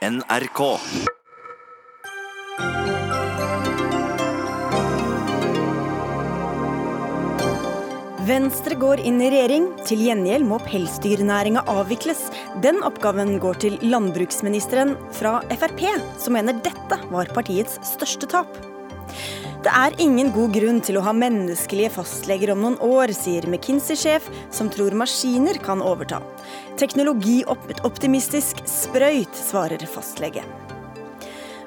NRK. Venstre går inn i regjering. Til gjengjeld må pelsdyrnæringa avvikles. Den oppgaven går til landbruksministeren fra Frp, som mener dette var partiets største tap. Det er ingen god grunn til å ha menneskelige fastleger om noen år, sier McKinsey-sjef, som tror maskiner kan overta. Teknologioptimistisk sprøyt, svarer fastlege.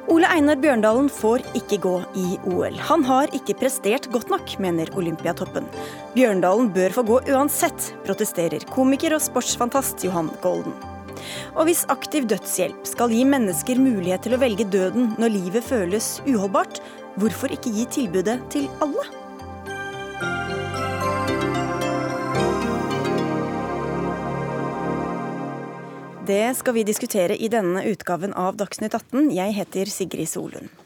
Ole Einar Bjørndalen får ikke gå i OL. Han har ikke prestert godt nok, mener Olympiatoppen. Bjørndalen bør få gå uansett, protesterer komiker og sportsfantast Johan Golden. Og hvis aktiv dødshjelp skal gi mennesker mulighet til å velge døden når livet føles uholdbart, hvorfor ikke gi tilbudet til alle? Det skal vi diskutere i denne utgaven av Dagsnytt 18. Jeg heter Sigrid Solund.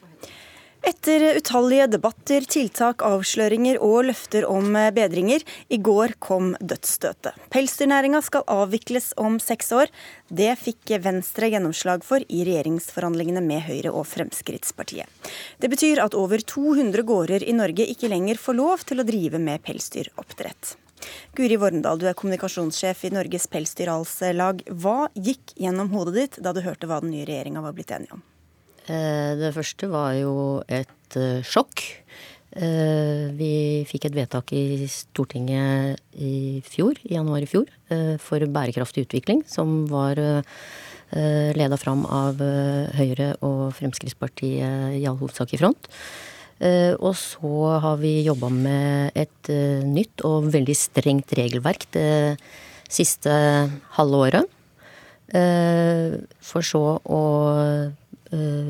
Etter utallige debatter, tiltak, avsløringer og løfter om bedringer, i går kom dødsstøtet. Pelsdyrnæringa skal avvikles om seks år. Det fikk Venstre gjennomslag for i regjeringsforhandlingene med Høyre og Fremskrittspartiet. Det betyr at over 200 gårder i Norge ikke lenger får lov til å drive med pelsdyroppdrett. Guri Vormdal, du er kommunikasjonssjef i Norges Pelsdyralslag. Hva gikk gjennom hodet ditt da du hørte hva den nye regjeringa var blitt enige om? Eh, det første var jo et eh, sjokk. Eh, vi fikk et vedtak i Stortinget i fjor, i januar i fjor, for bærekraftig utvikling, som var leda fram av Høyre og Fremskrittspartiet i all hovedsak i front. Og så har vi jobba med et nytt og veldig strengt regelverk det siste halve året. For så å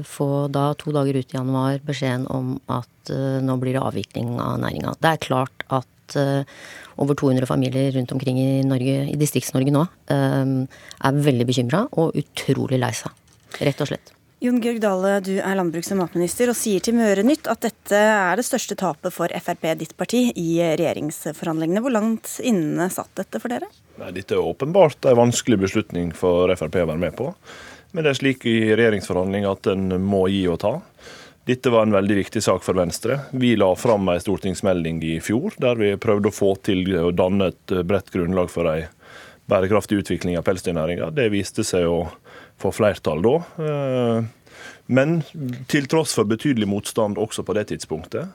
få da to dager ut i januar beskjeden om at nå blir det avvikling av næringa. Det er klart at over 200 familier rundt omkring i Norge, i Distrikts-Norge nå, er veldig bekymra og utrolig lei seg. Rett og slett. Jon Georg Dale, du er landbruks- og matminister og sier til Møre Nytt at dette er det største tapet for Frp, ditt parti, i regjeringsforhandlingene. Hvor langt inne satt dette for dere? Nei, Dette er åpenbart en vanskelig beslutning for Frp å være med på. Men det er slik i regjeringsforhandlinger at en må gi og ta. Dette var en veldig viktig sak for Venstre. Vi la fram en stortingsmelding i fjor der vi prøvde å få til å danne et bredt grunnlag for ei bærekraftig utvikling av pelsdyrnæringa. Det viste seg å få flertall da. Eh, men til tross for betydelig motstand også på det tidspunktet.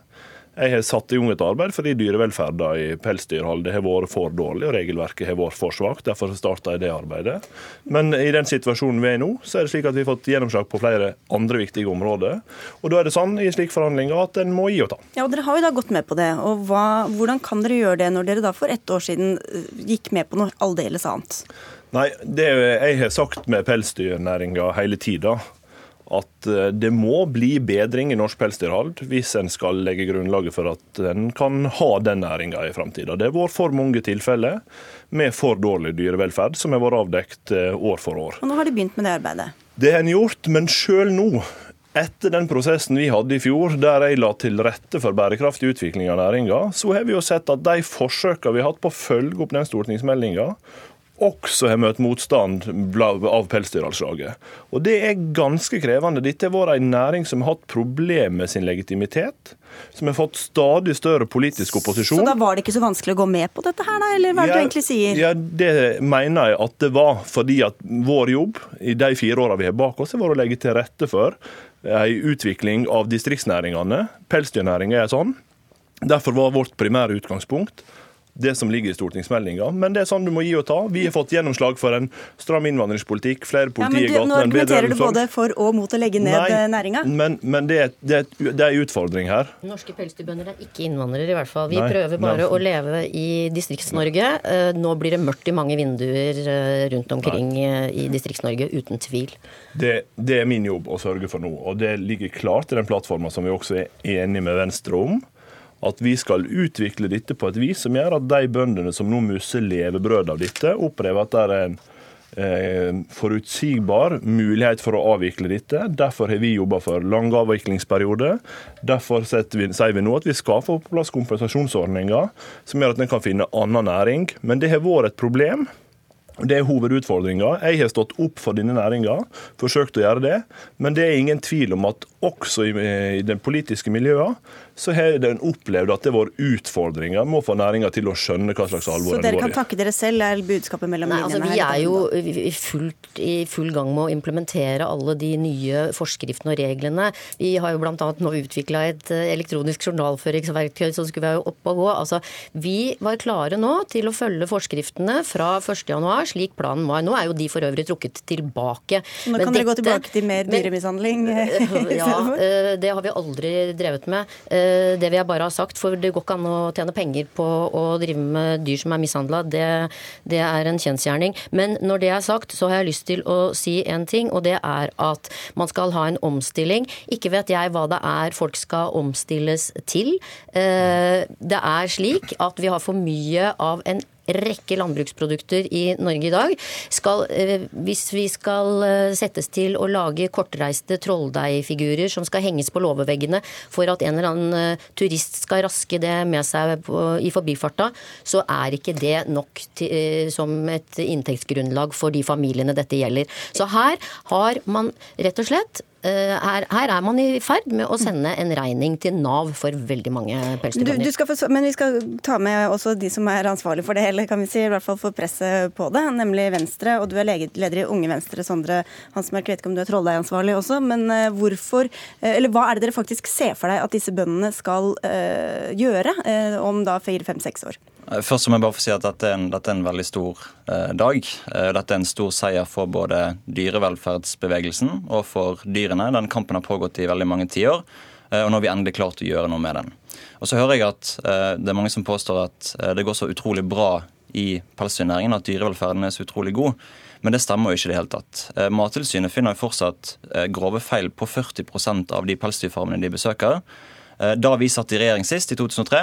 Jeg har satt i gang et arbeid fordi dyrevelferda i pelsdyrholdet har vært for dårlig og regelverket har vært for svakt. Derfor starta jeg det arbeidet. Men i den situasjonen vi er i nå, så er det slik at vi har fått gjennomslag på flere andre viktige områder. Og da er det sånn i slike forhandlinger at en må gi og ta. Ja, og Dere har jo da gått med på det. og hva, Hvordan kan dere gjøre det når dere da for ett år siden eh, gikk med på noe aldeles annet? Nei, det jeg har sagt med pelsdyrnæringa hele tida, at eh, det må bli bedring i norsk pelsdyrhold hvis en skal legge grunnlaget for at en kan ha den næringa i framtida. Det har vært for mange tilfeller med for dårlig dyrevelferd som har vært avdekt eh, år for år. Og Nå har de begynt med det arbeidet? Det har en gjort, men sjøl nå etter den prosessen vi hadde i fjor, der jeg la til rette for bærekraftig utvikling av næringa, så har vi jo sett at de forsøkene vi har hatt på å følge opp den stortingsmeldinga, også har møtt motstand av Pelsdyralslaget. Og det er ganske krevende. Dette har vært en næring som har hatt problemer med sin legitimitet. Som har fått stadig større politisk opposisjon. Så da var det ikke så vanskelig å gå med på dette her, da? Eller hva er det ja, du egentlig sier? Ja, Det mener jeg at det var. Fordi at vår jobb i de fire åra vi har bak oss, har vært å legge til rette for en utvikling av distriktsnæringene. Pelsdyrnæringa er sånn. Derfor var vårt primære utgangspunkt det som ligger i stortingsmeldinga. Men det er sånn du må gi og ta. Vi har fått gjennomslag for en stram innvandringspolitikk, flere politi i gatene, Nå argumenterer du både for og mot å legge ned Nei, næringa? Men, men det, er, det, er, det er en utfordring her. Norske pelsdyrbønder er ikke innvandrere, i hvert fall. Vi Nei, prøver bare å leve i Distrikts-Norge. Eh, nå blir det mørkt i mange vinduer eh, rundt omkring Nei. Eh, i Distrikts-Norge, uten tvil. Det, det, er min jobb å sørge for nå. Og det ligger klart i den plattforma som vi også er enige med Venstre om at vi skal utvikle dette på et vis som gjør at de bøndene som nå mister levebrød av dette, opplever at det er en eh, forutsigbar mulighet for å avvikle dette. Derfor har vi jobba for lang avviklingsperiode. Derfor vi, sier vi nå at vi skal få på plass kompensasjonsordninger som gjør at en kan finne annen næring. Men det har vært et problem Det er hovedutfordringa. Jeg har stått opp for denne næringa, forsøkt å gjøre det. Men det er ingen tvil om at også i, i den politiske miljøet så har en opplevd at det har vært utfordringer med å få næringa til å skjønne hva slags alvor det går i. Så dere kan takke dere selv, er budskapet mellom linjene altså, Vi er jo i, fullt, i, full gang med å implementere alle de nye forskriftene og reglene. Vi har jo bl.a. nå utvikla et eh, elektronisk journalføringsverktøy som skulle være oppe og gå. Altså, vi var klare nå til å følge forskriftene fra 1.1 slik planen var. Nå er jo de for øvrig trukket tilbake. Nå kan men dere gå tilbake til mer dyremishandling? ja, eh, det har vi aldri drevet med. Eh, det vil jeg bare ha sagt, for det går ikke an å tjene penger på å drive med dyr som er mishandla. Det, det, er en kjensgjerning. Men når det er sagt, så har jeg lyst til å si en ting, og det er at man skal ha en omstilling. Ikke vet jeg hva det er folk skal omstilles til. Eh, det er slik at vi har for mye av en rekke landbruksprodukter i Norge i dag. Skal, eh, hvis vi skal eh, settes til å lage kortreiste trolldeigfigurer som skal henges på låveveggene for at en eller annen eh, turist skal raske det med seg i forbifarta, så er ikke det nok til, som et inntektsgrunnlag for de familiene dette gjelder. Så her har man rett og slett her, her, er man i ferd med å sende en regning til Nav for veldig mange pelsdyrbønder. Men vi skal ta med også de som er ansvarlig for det hele, kan vi si, i hvert fall for presset på det, nemlig Venstre. Og du er leder i Unge Venstre, Sondre Hansmark. Jeg vet ikke om du er trolldeigansvarlig også, men eh, hvorfor eh, Eller hva er det dere faktisk ser for deg at disse bøndene skal uh, gjøre uh, om da fire, fem, seks år? Først må jeg bare få si at dette er en, dette er en veldig stor eh, dag. Eh, dette er en stor seier for både dyrevelferdsbevegelsen og for dyrene. Den kampen har pågått i veldig mange tiår, eh, og nå har vi endelig klart å gjøre noe med den. Og så hører jeg at eh, det er mange som påstår at eh, det går så utrolig bra i pelsdyrnæringen, at dyrevelferden er så utrolig god. Men det stemmer jo ikke i det hele tatt. Eh, Mattilsynet finner fortsatt grove feil på 40% av de pelsdyrfarmene de besøker. Da vi satt i regjering sist, i 2003,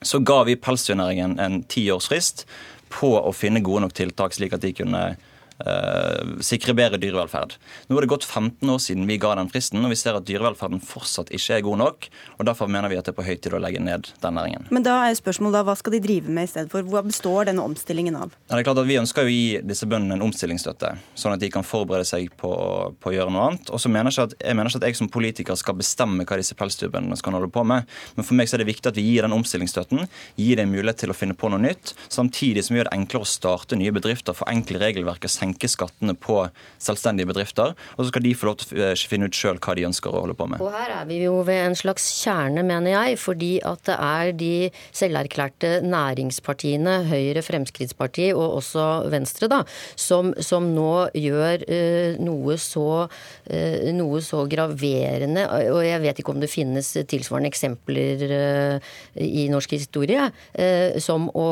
så ga vi pelsdyrnæringen en tiårsfrist på å finne gode nok tiltak, slik at de kunne sikre bedre dyrevelferd. Nå er det gått 15 år siden vi ga den fristen, og vi ser at dyrevelferden fortsatt ikke er god nok. og Derfor mener vi at det er på høy tid å legge ned den næringen. Men da er spørsmålet hva skal de drive med i stedet for? Hva består denne omstillingen av? Ja, det er klart at Vi ønsker å gi disse bøndene en omstillingsstøtte, sånn at de kan forberede seg på, på å gjøre noe annet. Og så mener jeg, at, jeg mener ikke at jeg som politiker skal bestemme hva disse pelsdyrbøndene skal holde på med, men for meg så er det viktig at vi gir den omstillingsstøtten, gir dem mulighet til å finne på noe nytt, samtidig som vi gjør det enklere å starte nye bedrifter, forenkle regelverket, senke senke skattene på selvstendige bedrifter. Og så skal de få lov til å eh, finne ut sjøl hva de ønsker å holde på med. Og her er vi jo ved en slags kjerne, mener jeg. Fordi at det er de selverklærte næringspartiene, Høyre, Fremskrittspartiet og også Venstre, da, som, som nå gjør uh, noe, så, uh, noe så graverende. Og jeg vet ikke om det finnes tilsvarende eksempler uh, i norsk historie, som å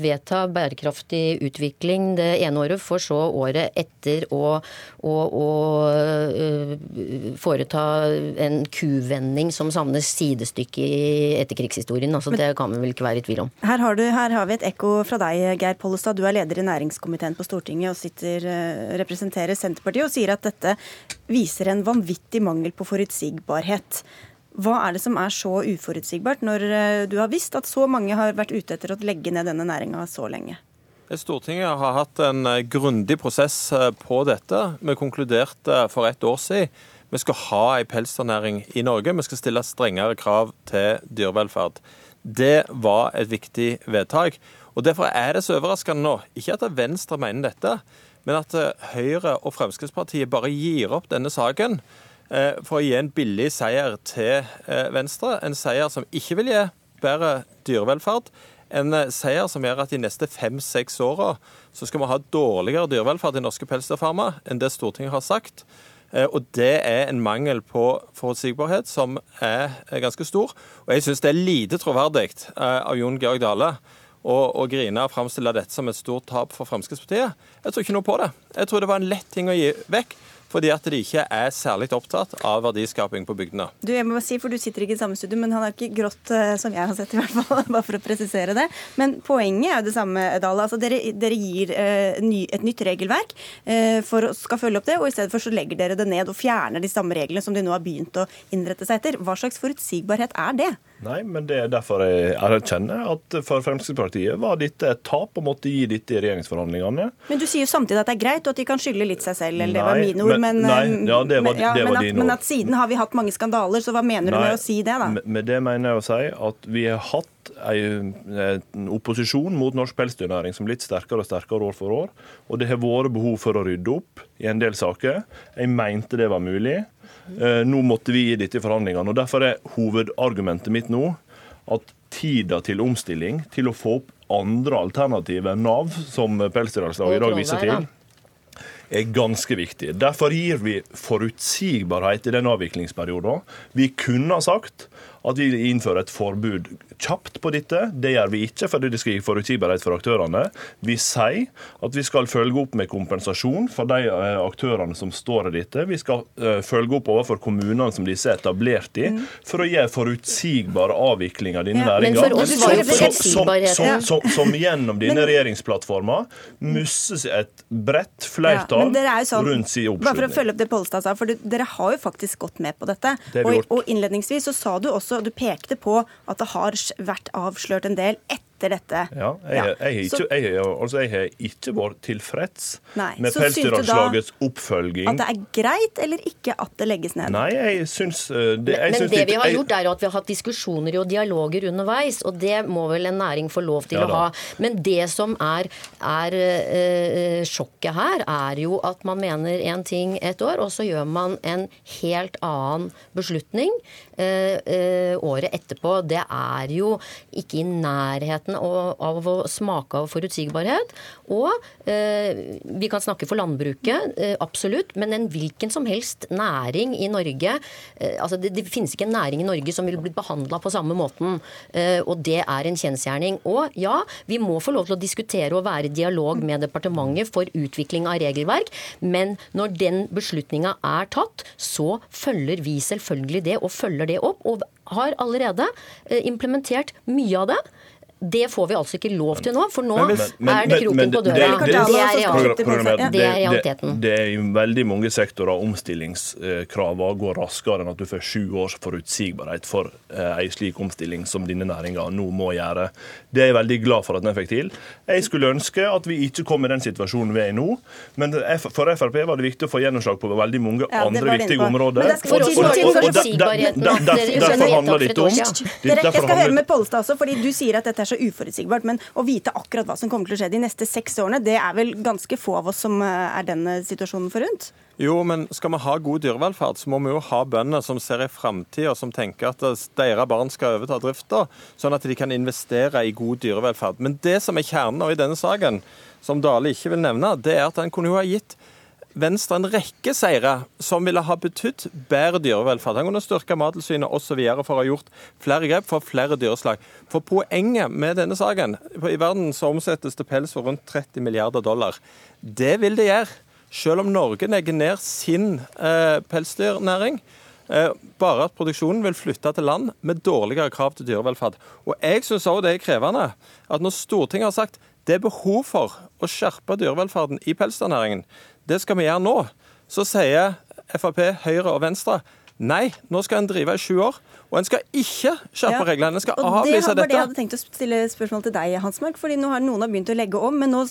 vedta bærekraftig utvikling det ene året, for så året etter å, å, å uh, foreta en kuvending som savner sidestykke i etterkrigshistorien. Altså, det kan vi vel ikke være i tvil om. Her har, du, her har vi et ekko fra deg, Geir Pollestad. Du er leder i næringskomiteen på Stortinget og sitter, uh, representerer Senterpartiet og sier at dette viser en vanvittig mangel på forutsigbarhet. Hva er det som er så uforutsigbart, når uh, du har visst at så mange har vært ute etter å legge ned denne næringa så lenge? Stortinget har hatt en eh, grundig prosess eh, på dette. Vi konkluderte for ett år siden. Vi skal ha en pelsdyrnæring i Norge. Vi skal stille strengere krav til dyrevelferd. Det var et viktig vedtak. Og Derfor er det så overraskende nå, ikke at Venstre mener dette, men at eh, Høyre og Fremskrittspartiet bare gir opp denne saken for å gi en billig seier til Venstre. En seier som ikke vil gi bedre dyrevelferd, en eh, seier som gjør at de neste fem-seks åra så skal vi ha dårligere dyrevelferd i norske pelsdyrfarmer enn det Stortinget har sagt. Eh, og det er en mangel på forutsigbarhet som er ganske stor. Og jeg syns det er lite troverdig eh, av Jon Georg Dale å, grine og framstille dette som et stort tap for Fremskrittspartiet. Jeg tror ikke noe på det. Jeg tror det var en lett ting å gi vekk fordi at de ikke er særlig opptatt av verdiskaping på bygdene. Du, jeg må bare si, for du sitter ikke i samme studio, men han er ikke grått uh, som jeg har sett, i hvert fall, bare for å presisere det. Men poenget er jo det samme, Dale. Altså, dere, dere gir uh, ny, et nytt regelverk uh, for å skal følge opp det, og i stedet for så legger dere det ned og fjerner de samme reglene som de nå har begynt å innrette seg etter. Hva slags forutsigbarhet er det? Nei, men det er derfor jeg erkjenner at for Fremskrittspartiet var dette et tap og måtte gi dette i regjeringsforhandlingene. Men du sier jo samtidig at det er greit, og at de kan skylde litt seg selv, eller det var mine ord, men, nei, ja, det var, men, ja, det var men, at, men at siden har vi hatt mange skandaler, så hva mener du med å si det, da? Med det mener jeg å si at vi har hatt en opposisjon mot norsk pelsdyrnæring som litt sterkere og sterkere år for år. Og det har vært behov for å rydde opp i en del saker. Jeg mente det var mulig. Eh, nå måtte vi gi dette i forhandlingene. og Derfor er hovedargumentet mitt nå at tida til omstilling, til å få opp andre alternativ enn Nav, som Pelsdyralslaget i dag viser til, er ganske viktig. Derfor gir vi forutsigbarhet i den avviklingsperioden. Vi kunne ha sagt at vi innfører et forbud kjapt på dette. Det gjør vi ikke, fordi det skal gi forutsigbarhet for aktørene. Vi sier at vi skal følge opp med kompensasjon for de eh, aktørene som står i dette. Vi skal eh, følge opp overfor kommunene som disse er etablert i, for å gi forutsigbar avvikling av denne Ja, næringa. Som, som, som, som, som gjennom denne regjeringsplattforma musses et bredt flertall er jo sånn, rundt sin Bare for å følge opp det Pollestad sa, for du, dere har jo faktisk gått med på dette. Det og, og innledningsvis så sa du også, du pekte på at det har vært avslørt en del etter dette. Ja, jeg, jeg, jeg, har ikke, Så- jeg, altså, jeg har ikke vært tilfreds Nei, med Pelsdyralslagets oppfølging. At det er greit eller ikke at det legges ned? Nei, jeg syns uh, det, jeg Men syns det vi har jeg- gjort, er at vi har hatt diskusjoner og dialoger underveis, og det må vel en næring få lov til Ja å ha. Men det som er, er øh, sjokket her, er jo at man mener en ting et år, og så gjør man en helt annen beslutning øh, øh, året etterpå. Det er jo ikke i nærheten av, av å smake av forutsigbarhet. Og eh, vi kan snakke for landbruket, eh, absolutt, men en hvilken som helst næring i Norge eh, altså det, det finnes ikke en næring i Norge som vil bli behandla på samme måten. eh, og det er en kjensgjerning. Og ja, vi må få lov til å diskutere og være i dialog med departementet for utvikling av regelverk, men når den beslutninga er tatt, så følger vi selvfølgelig det, og følger det opp. Og har allerede eh, implementert mye av det. Det får vi altså ikke lov til nå, for nå Men Men- er det kroken på det- døra. det- Det, det- er det- det er realiteten. Det, det er i veldig mange sektorer omstillingskravene går raskere enn at du får sju års forutsigbarhet for eh, en slik omstilling som denne næringa nå må gjøre. Det er jeg veldig glad for at den fikk til. Jeg skulle ønske at vi ikke kom i den situasjonen vi er i nå, men for Frp var det viktig å få gjennomslag på veldig mange andre viktige områder. Men det skal- For oss var det Og- og- og- og- forutsigbarheten der- der- Derfor handler det ikke om. Dere, jeg skal høre med Pollestad også, fordi Du sier at dette er så uforutsigbart, men å vite akkurat hva som kommer til å skje de neste seks årene, det er vel ganske få av oss som eh, er den eh, situasjonen forunt? Jo, men skal vi ha god dyrevelferd, så må vi jo ha bønder som ser i framtida, som tenker at deres barn skal overta drifta, sånn at de kan investere i god dyrevelferd. Men det som er kjernen i denne saken, som Dale ikke vil nevne, det er at en kunne jo ha gitt Venstre en rekke seire som ville ha betydd bedre dyrevelferd. Han kunne styrke Mattilsynet osv. for å ha gjort flere grep for flere dyreslag. For poenget med denne saken I verden så omsettes det pels for rundt 30 milliarder dollar. Det vil det gjøre. Selv om Norge legger ned sin eh, pelsdyrnæring. Eh, bare at produksjonen vil flytte til land med dårligere krav til dyrevelferd. Og jeg syns òg det er krevende at når Stortinget har sagt det er behov for å skjerpe dyrevelferden i pelsdyrnæringen, det skal vi gjøre nå, så sier Frp, Høyre og Venstre nei, nå skal en drive i sju år. Og en skal ikke skjerpe Ja, reglene. En skal og avlyse det var det jeg hadde tenkt å stille spørsmål til deg, Hansmark. fordi nå har noen har begynt å legge om, men nå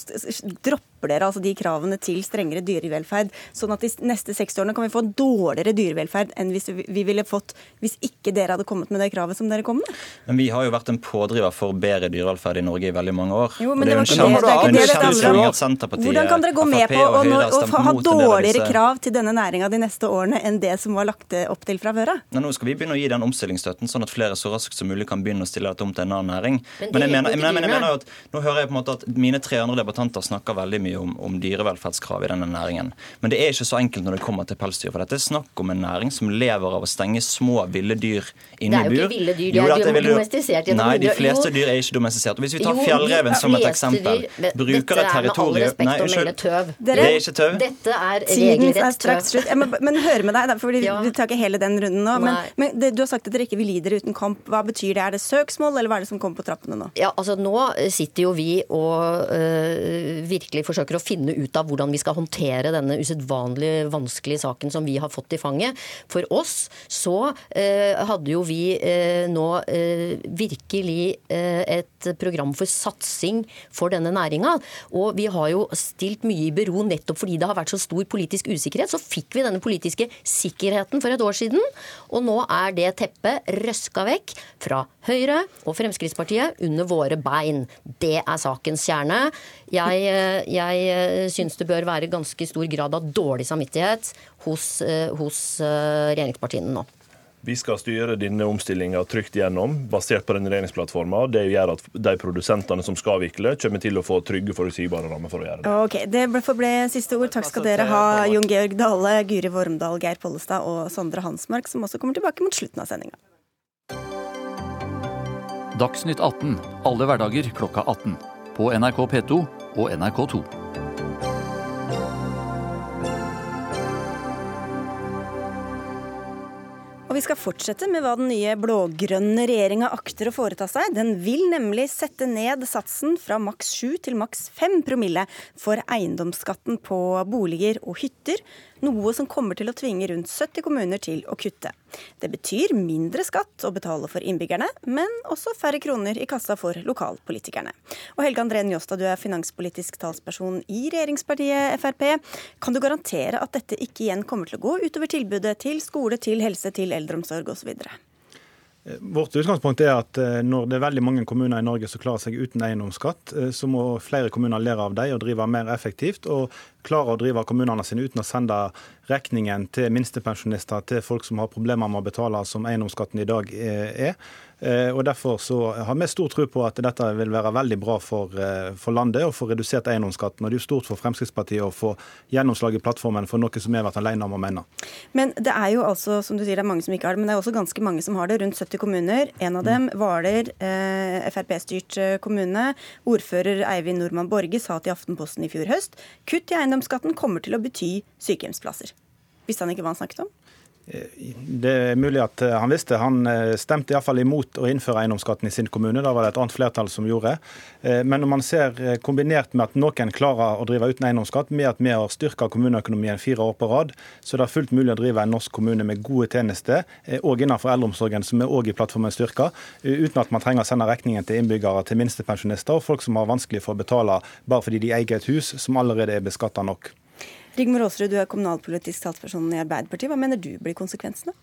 dropper dere altså de kravene til strengere dyrevelferd. Sånn at de neste seks årene kan vi få dårligere dyrevelferd enn hvis vi vi ville fått hvis ikke dere hadde kommet med det kravet som dere kom med. Men vi har jo vært en pådriver for bedre dyrevelferd i Norge i veldig mange år. Jo, Og men det det var ikke det- det det, det, det, det dette Senterpartiet, Hvordan kan dere gå med på å, ha dårligere krav til denne næringa de neste årene enn det som var lagt opp til fra før av? Nå skal vi begynne å gi den omstillingsstøtten, sånn at flere så raskt som mulig kan begynne å stille dette om til en annen næring. Men Men jeg mener, jo men, jeg mener jo at Nå hører jeg på en måte at mine tre andre debattanter snakker veldig mye om, om dyrevelferdskrav i denne næringen. Men det er ikke så enkelt når det kommer til pelsdyr. For dette er snakk om en næring som lever av å stenge små ville dyr inne i bur. Det er jo ikke ville dyr, de Jo, er jo- domestisert gjennom Nei, de fleste dyr er ikke domestisert. Og Hvis vi tar fjellreven som et eksempel, bruker et er territorium Nei, unnskyld. Det er ikke tøv. Dette er Tiden er regelrett tøv. Jeg må, men høre med deg, da, Ja. vi tar ikke hele den runden nå. Men, men det, du har sagt at dere ikke 'vi lider uten kamp. Hva betyr det? Er det søksmål, eller hva er det som kommer på trappene nå? Ja, altså Nå sitter jo vi og øh, virkelig forsøker å finne ut av hvordan vi skal håndtere denne usedvanlig vanskelige saken som vi har fått i fanget. For oss så øh, hadde jo vi øh, nå virkelig et program for satsing for denne næringa. Og vi har jo stilt mye i bero nettopp fordi det har vært så stor politisk usikkerhet. Så fikk vi denne politiske sikkerheten for et år siden, og nå er det teppet røska vekk fra Høyre og Fremskrittspartiet under våre bein. Det er sakens kjerne. Jeg, eh, jeg eh, syns det bør være ganske stor grad av dårlig samvittighet hos, eh, hos regjeringspartiene nå. Vi skal styre denne omstillinga trygt gjennom, basert på den regjeringsplattforma. Det gjør at de produsentene som skal avvikle, kommer til å få trygge, forutsigbare rammer for å gjøre det. Ok, Det forble siste ord. Takk skal dere ha, Jon Georg Dale, Guri Vormdal, Geir Pollestad og Sondre Hansmark, som også kommer tilbake mot slutten av sendinga. Dagsnytt 18 alle hverdager klokka 18. På NRK P2 og NRK2. Og vi skal fortsette med hva den nye blå-grønne regjeringa akter å foreta seg. Den vil nemlig sette ned satsen fra maks 7 til maks 5 promille for eiendomsskatten på boliger og hytter noe som kommer til å tvinge rundt 70 kommuner til å kutte. Det betyr mindre skatt å betale for innbyggerne, men også færre kroner i kassa for lokalpolitikerne. Og Helge André Njåstad, du er finanspolitisk talsperson i regjeringspartiet Frp. Kan du garantere at dette ikke igjen kommer til å gå utover tilbudet til skole, til helse, til eldreomsorg osv.? Vårt utgangspunkt er at eh, når det er veldig mange kommuner i Norge som klarer seg uten eiendomsskatt, eh, så må flere kommuner lære av dem og drive mer effektivt. Og klare å drive kommunene sine uten å sende regningen til minstepensjonister, til folk som har problemer med å betale som eiendomsskatten i dag eh, er. Eh, og Derfor så har vi stor tro på at dette vil være veldig bra for, eh, for landet og få redusert eiendomsskatten. Og det er jo stort for Fremskrittspartiet å få gjennomslag i plattformen for noe som vi har vært alene om å mene. Men det er jo altså, som du sier, det er mange som ikke har det, men det er også ganske mange som har det. Rundt 70 kommuner. En av dem, Hvaler, eh, Frp-styrt kommune. Ordfører Eivind Nordmann Borge sa til Aftenposten i fjor høst kutt i eiendomsskatten kommer til å bety sykehjemsplasser. Visste han ikke hva han snakket om? Det er mulig at eh, han visste. Han eh, stemte iallfall imot å innføre eiendomsskatten i sin kommune. Da var det et annet flertall som gjorde. Eh, men når man ser kombinert med at noen klarer å drive uten eiendomsskatt, med at vi har styrka kommuneøkonomien fire år på rad, så er det fullt mulig å drive en norsk kommune med gode tjenester, òg innenfor eldreomsorgen, som er òg i plattformen styrka, uten at man trenger å sende regningen til innbyggere, til minstepensjonister og folk som har vanskelig for å betale bare fordi de eier et hus som allerede er beskatta nok. Rigmor Aasrud, du er kommunalpolitisk talsperson i Arbeiderpartiet. Hva mener du blir konsekvensene?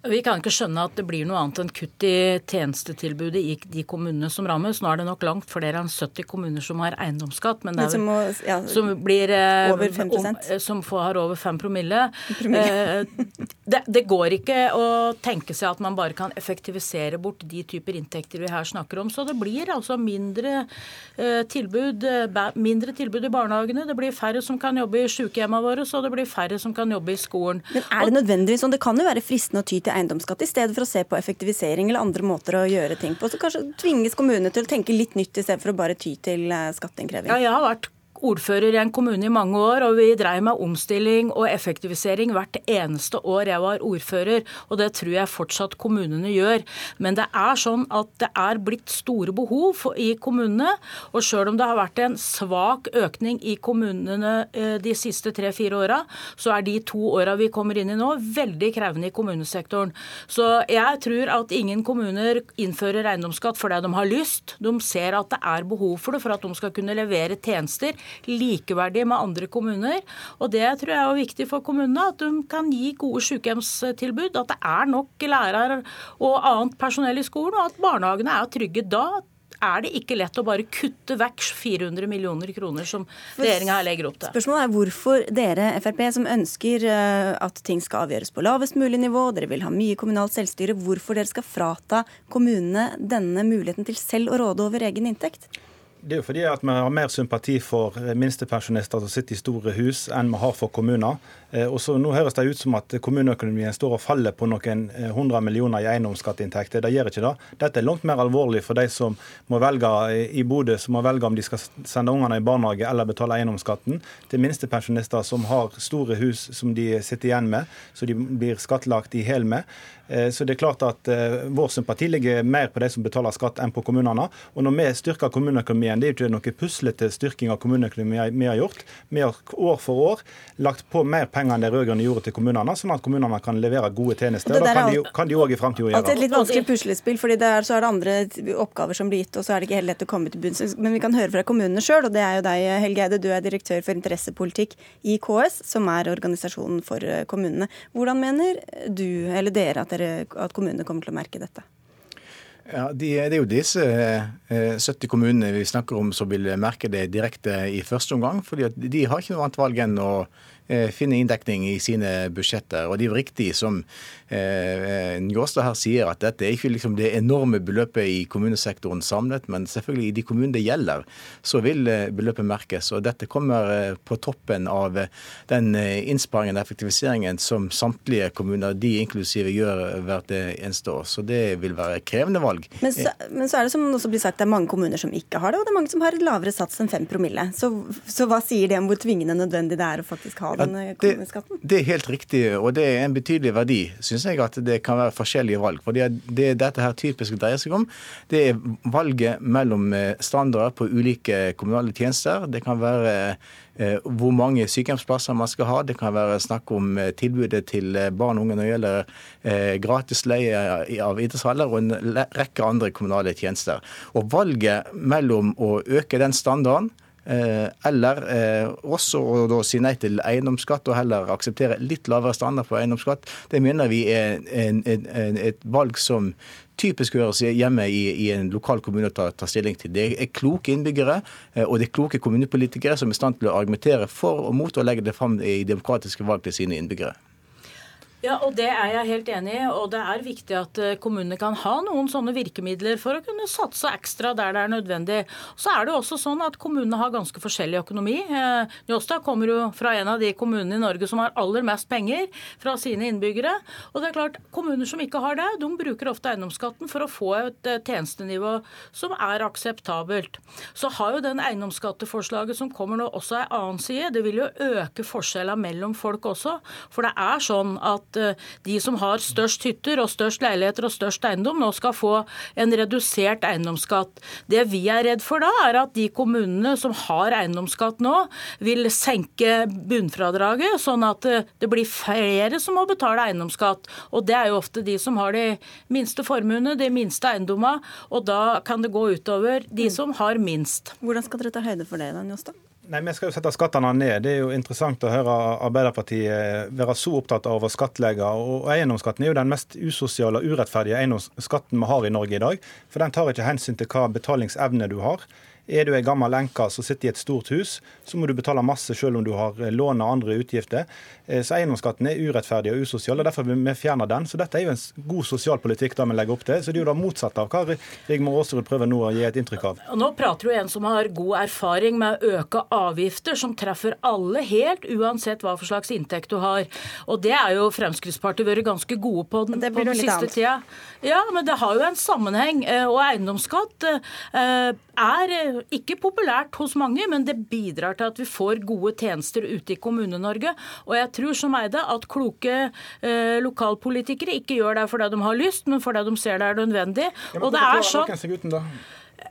Vi kan ikke skjønne at det blir noe annet enn kutt i tjenestetilbudet i de kommunene som rammes. Nå er det nok langt flere enn 70 kommuner som har eiendomsskatt, men, men som, må, ja, som, blir, eh, over 5 om, eh, som får, har over 5 promille. promille. Eh, det, det, går ikke å tenke seg at man bare kan effektivisere bort de typer inntekter vi her snakker om. Så det blir altså mindre tilbud, mindre tilbud i barnehagene. Det blir færre som kan jobbe i sykehjemmene våre, så det blir færre som kan jobbe i skolen. Men er det nødvendigvis sånn? Det kan jo være fristende å ty til til eiendomsskatt, i stedet for å se på effektivisering eller andre måter å gjøre ting på. Så kanskje tvinges kommunene til å tenke litt nytt, i stedet for å bare ty til eh, skatteinnkreving. Ja, jeg har vært ordfører i en kommune i mange år, og vi dreiv med omstilling og effektivisering hvert eneste år jeg var ordfører, og det tror jeg fortsatt kommunene gjør. Men det er sånn at det er blitt store behov i kommunene, og sjøl om det har vært en svak økning i kommunene eh, de siste tre-fire åra, så er de to åra vi kommer inn i nå, veldig krevende i kommunesektoren. Så jeg tror at ingen kommuner innfører eiendomsskatt fordi de har lyst. De ser at det er behov for det for at de skal kunne levere tjenester likeverdige med andre kommuner. Og det tror jeg er viktig for kommunene, at de kan gi gode sykehjemstilbud. At det er nok lærere og annet personell i skolen, og at barnehagene er trygge. Da er det ikke lett å bare kutte vekk 400 millioner kroner som regjeringa her legger opp til. Spørsmålet er hvorfor dere Frp, som ønsker eh, at ting skal avgjøres på lavest mulig nivå, dere vil ha mye kommunalt selvstyre, hvorfor dere skal frata kommunene denne muligheten til selv å råde over egen inntekt? Det er jo fordi at vi har mer sympati for eh, minstepensjonister som sitter i store hus, enn vi har for kommuner. Eh, og så Nå høres det ut som at kommuneøkonomien står og faller på noen eh, hundre millioner i eiendomsskatteinntekter. Det gjør ikke det. Dette er langt mer alvorlig for de som må velge i Bodø, som må velge om de skal sende ungene i barnehage eller betale eiendomsskatten. Det er minstepensjonister som har store hus som de sitter igjen med, så de blir skattlagt i hel med. Så det er klart at Vår sympati ligger mer på de som betaler skatt enn på kommunene. Og når vi styrker kommuneøkonomien. Det er jo ikke noe puslete styrking av kommuneøkonomien vi har gjort. Vi har år for år lagt på mer penger enn de rød-grønne gjorde til kommunene, sånn at kommunene kan levere gode tjenester. Og, og da kan de òg i framtida gjøre. det. Det er et litt vanskelig puslespill, fordi der så er det andre oppgaver som blir gitt, og så er det ikke helt lett å komme til bunns. Men vi kan høre fra kommunene sjøl, og det er jo deg, Helge Eide. Du er direktør for interessepolitikk i KS, som er organisasjonen for eh, kommunene. Hvordan mener du, eller dere, at, dere, at kommunene kommer til å merke dette? Ja, de, Det er jo disse 70 eh, kommunene vi snakker om som vil merke det direkte i første omgang. fordi De har ikke noe annet valg enn å finne inndekning i sine budsjetter. Og det er jo riktig som eh, Njåstad her sier, at dette er ikke liksom det enorme beløpet i kommunesektoren samlet, men selvfølgelig i de kommunene det gjelder, så vil eh, beløpet merkes. Og dette kommer eh, på toppen av den innsparingen og effektiviseringen som samtlige kommuner, de inklusive, gjør hvert eneste år. Så det vil være krevende valg. Men så, men så er det som også blir sagt, det er mange kommuner som ikke har det, og det er mange som har lavere sats enn 5 promille. Så, så hva sier det om hvor tvingende nødvendig det er å faktisk ha det? Den kommuneskatten? Det, det, er helt riktig, og det er en betydelig verdi, syns jeg, at det kan være forskjellige valg. For det, det dette her typisk dreier seg om, det er valget mellom eh, standarder på ulike kommunale tjenester. Det kan være eh, hvor mange sykehjemsplasser man skal ha. Det kan være snakk om eh, tilbudet til barn og unge når det gjelder gratis leie av idrettshaller og en rekke andre kommunale tjenester. Og valget mellom å øke den standarden Eh, eller eh, også å da si nei til eiendomsskatt og heller akseptere litt lavere standard på eiendomsskatt. Det mener vi er en, en, en, et valg som typisk høres hjemme i, i en lokal kommune å ta, ta, stilling til. Det er kloke innbyggere eh, og det er kloke kommunepolitikere som er i stand til å argumentere for og mot å legge det fram i demokratiske valg til sine innbyggere. Ja, og Det er jeg helt enig i. og Det er viktig at eh, kommunene kan ha noen sånne virkemidler for å kunne satse ekstra der det er nødvendig. Så er det også sånn at Kommunene har ganske forskjellig økonomi. Eh, Njåstad kommer jo fra en av de kommunene i Norge som har aller mest penger fra sine innbyggere. og det er klart, Kommuner som ikke har det, de bruker ofte eiendomsskatten for å få et eh, tjenestenivå som er akseptabelt. Så har jo den eiendomsskatteforslaget som kommer nå også en annen side. Det vil jo øke forskjellene mellom folk også. For det er sånn at at eh, de som har størst hytter og størst leiligheter og størst eiendom, nå skal få en redusert eiendomsskatt. Det vi er redd for da, er at de kommunene som har eiendomsskatt nå, vil senke bunnfradraget, sånn at eh, det blir flere som må betale eiendomsskatt. Og det er jo ofte de som har de minste formuene, de minste eiendommene, og da kan det gå utover de mm. som har minst. Hvordan skal dere ta høyde for det, da, Njåstad? Nei, Vi skal jo sette skattene ned. Det er jo interessant å høre Arbeiderpartiet være så opptatt av å skattlegge. og Eiendomsskatten er jo den mest usosiale og urettferdige eiendomsskatten vi har i Norge i dag. For den tar ikke hensyn til hva betalingsevne du har. Er du ei gammel enke som sitter i et stort hus, så må du betale masse selv om du har eh, lån og andre utgifter. Eh, så eiendomsskatten er urettferdig og usosial, og derfor vil vi fjerne den. Så dette er jo en god sosialpolitikk da vi legger opp til. Så det er jo det motsatte av hva Rigmor Aasrud prøver nå å gi et inntrykk av. Nå prater du en som har god erfaring med å øke avgifter som treffer alle, helt uansett hva for slags inntekt du har. Og det er jo Fremskrittspartiet vært ganske gode på den, på den siste annet. tida. Ja, men det har jo en sammenheng. Eh, og eiendomsskatt er ikke populært hos mange, men det bidrar til at vi får gode tjenester ute i Kommune-Norge. Og jeg tror som Eide at kloke eh, lokalpolitikere ikke gjør det fordi de har lyst, men fordi de ser det er nødvendig. Ja, og det er sånn...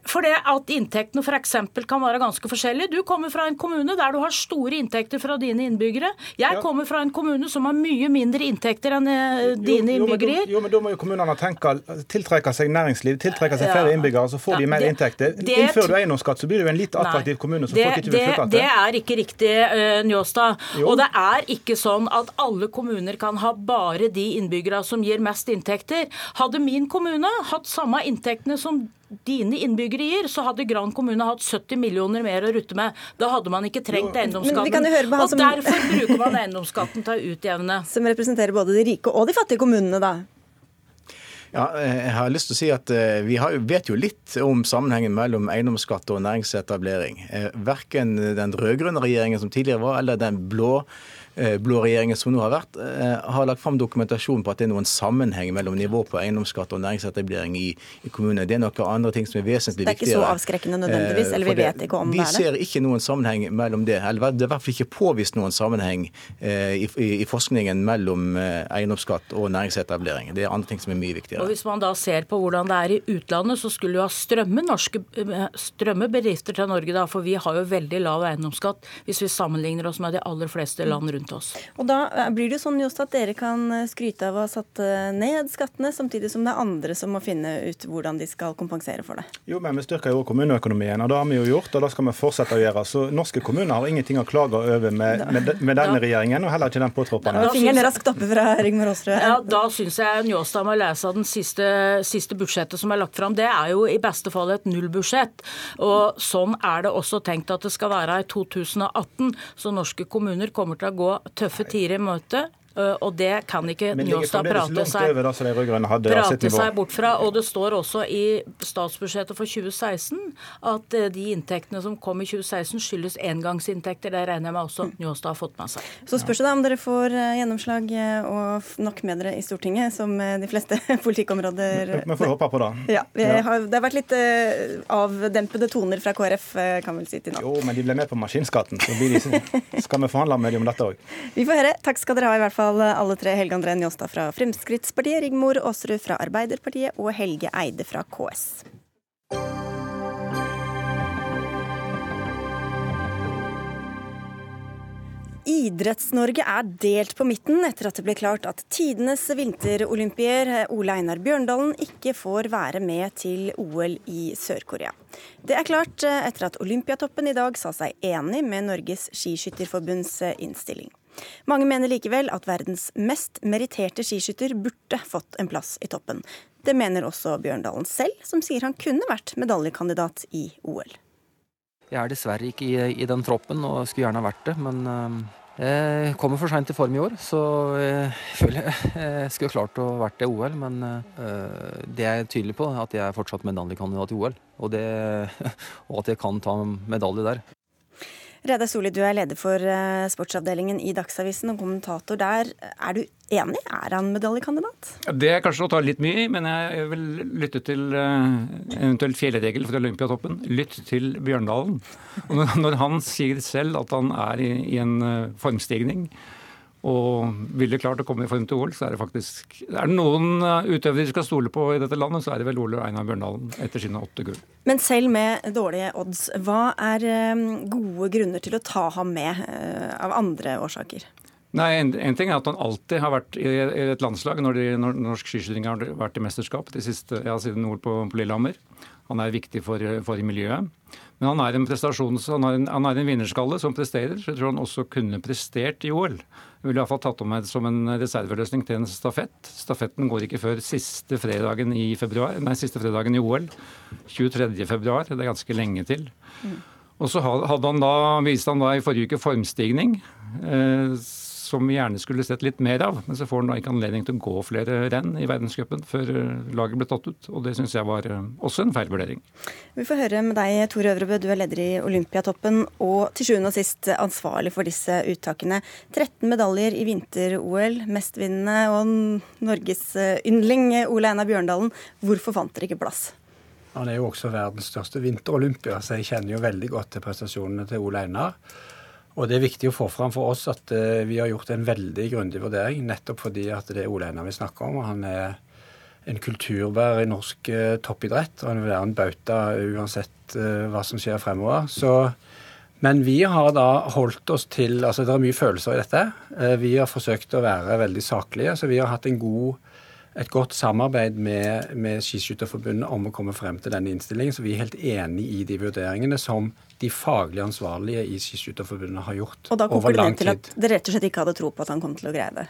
For det at inntektene f.eks. kan være ganske forskjellige. Du kommer fra en kommune der du har store inntekter fra dine innbyggere. Jeg ja. kommer fra en kommune som har mye mindre inntekter enn eh, dine jo, innbyggere gir. Jo, men da må jo kommunene tenke, tiltrekke seg næringsliv, tiltrekke seg flere innbyggere, så får de mer det, inntekter. Det, Innfører du eiendomsskatt, så blir du jo en litt attraktiv nei, kommune så det, folk ikke vil flytte til. Det er ikke riktig, uh, Njåstad. Og det er ikke sånn at alle kommuner kan ha bare de innbyggere som gir mest inntekter. Hadde min kommune hatt samme inntektene som dine innbyggere gir, så hadde Gran kommune hatt 70 millioner mer å rutte med. Da hadde man ikke trengt eiendomsskatten. Og som... derfor bruker man eiendomsskatten til å utjevne. Som representerer både de rike og de fattige kommunene, da? Ja, jeg har lyst til å si at Vi har, vet jo litt om sammenhengen mellom eiendomsskatt og næringsetablering. Verken den rød-grønne regjeringen som tidligere var, eller den blå Eh, blå regjeringen som nå har vært, eh, har lagt fram dokumentasjon på at det er noen sammenheng mellom nivå på eiendomsskatt og næringsetablering i, i kommunene. Det er noen andre ting som er vesentlig viktigere. Det er ikke så avskrekkende nødvendigvis, eller vi det, vet ikke om det er det? Vi ser ikke noen sammenheng mellom det. Eller det er i hvert fall ikke påvist noen sammenheng eh, i, i, i, forskningen mellom eh, eiendomsskatt og næringsetablering. Det er andre ting som er mye viktigere. Og Hvis man da ser på hvordan det er i utlandet, så skulle jo ha strømme, norske, strømme bedrifter til Norge, da, for vi har jo veldig lav eiendomsskatt hvis vi sammenligner oss med de aller fleste land rundt rundt oss. Og Da eh, blir det jo sånn just at dere kan eh, skryte av å ha satt eh, ned skattene, samtidig som det er andre som må finne ut hvordan de skal kompensere for det. Jo, men Vi styrker jo kommuneøkonomien, og det har vi jo gjort, og det skal vi fortsette å gjøre. Så norske kommuner har ingenting å klage over med, med, med denne regjeringen, og heller ikke den påtroppende. Fingeren raskt oppe fra Rigmor Aasrud. Ja, da syns jeg Njåstad må lese den siste, siste budsjettet som er lagt fram. Det er jo i beste fall et nullbudsjett. Og sånn er det også tenkt at det skal være i 2018. Så norske kommuner kommer til å gå tøffe tider i møte. Eh, og det kan ikke Njåstad prate, seg, prate seg bort fra. Og det står også i statsbudsjettet for 2016 at eh, de inntektene som kom i 2016 skyldes engangsinntekter. Det regner jeg med også Njåstad har fått med seg. Så spørs det da om dere får eh, gjennomslag og nok med dere i Stortinget, som de fleste politikkområder Vi får håpe på det. Ja, har, det har vært litt avdempede toner fra KrF, kan vi si til nå. Jo, men de ble med på maskinskatten, så de, skal vi forhandle med dem om dette òg. Vi får høre. Takk skal dere ha, i hvert fall fall alle tre. Helge André Njåstad fra Fremskrittspartiet, Rigmor Aasrud fra Arbeiderpartiet og Helge Eide fra KS. Idretts-Norge er delt på midten etter at det ble klart at tidenes vinterolympier Ole Einar Bjørndalen ikke får være med til OL i Sør-Korea. Det er klart etter at Olympiatoppen i dag sa seg enig med Norges Skiskytterforbunds innstilling. Mange mener likevel at verdens mest meritterte skiskytter burde fått en plass i toppen. Det mener også Bjørndalen selv, som sier han kunne vært medaljekandidat i OL. Jeg er dessverre ikke i, i den troppen og skulle gjerne ha vært det, men uh, jeg kommer for seint til form i år. Så jeg føler jeg skulle klart å vært det i OL, men det det er jeg tydelig på, at jeg er fortsatt medaljekandidat i OL. Og, det, og at jeg kan ta medalje der. Reidar Soli, du er leder for eh, sportsavdelingen i Dagsavisen og kommentator der. Er du enig? Er han medaljekandidat? Det er kanskje å ta litt mye i, men jeg vil lytte til uh, eventuelt fjellregel for Olympiatoppen. Lytt til Bjørndalen. Og når han sier selv at han er i, en uh, formstigning, og ville klart å komme i form til OL, så er det faktisk Er det noen eh, utøvere de skal stole på i dette landet, så er det vel Ole Einar Bjørndalen etter sine åtte gull. Men selv med dårlige odds, hva er eh, gode grunner til å ta ham med eh, av andre årsaker? Nei, en, en, ting er at han alltid har vært i, i et landslag når, de, når norsk skiskyting har vært i mesterskap de siste, ja, siden OL på, på Lillehammer. Han er viktig for, for miljøet. Men han er en prestasjons, han er en, han er en vinnerskalle som presterer. Så jeg tror han også kunne prestert i OL. Jeg ville iallfall tatt om meg som en reserveløsning til en stafett. Stafetten går ikke før siste fredagen i februar, nei, siste fredagen i OL. 23. februar. Det er ganske lenge til. Mm. Og så hadde han da, viste han da i forrige uke formstigning. Eh, som vi gjerne skulle sett litt mer av. Men så får han da ikke anledning til å gå flere renn i verdenscupen før eh, laget ble tatt ut. Og det syns jeg var eh, også en feil vurdering. Vi får høre med deg, Tor Øvrebø. Du er leder i Olympiatoppen og til sjuende og sist ansvarlig for disse uttakene. 13 medaljer i vinter-OL, mestvinnende og Norges eh, yndling Ole Einar Bjørndalen. Hvorfor fant dere ikke plass? Han er jo også verdens største vinterolympier, så jeg kjenner jo veldig godt til prestasjonene til Ole Einar. Og Det er viktig å få fram for oss at uh, vi har gjort en veldig grundig vurdering, nettopp fordi at det er Ole Einar vi snakker om. og Han er en kulturbærer i norsk uh, toppidrett, og han vil være en bauta uansett uh, hva som skjer fremover. Så, men vi har da holdt oss til altså Det er mye følelser i dette. vi har forsøkt å være veldig saklige, så vi har hatt god et godt samarbeid med, med Skiskytterforbundet om å komme frem til denne innstillingen. Så vi er helt enig i de vurderingene som de faglig ansvarlige i Skiskytterforbundet har gjort over lang tid. Og da konkluderer til at dere rett og slett ikke hadde tro på at han kom til å greie det?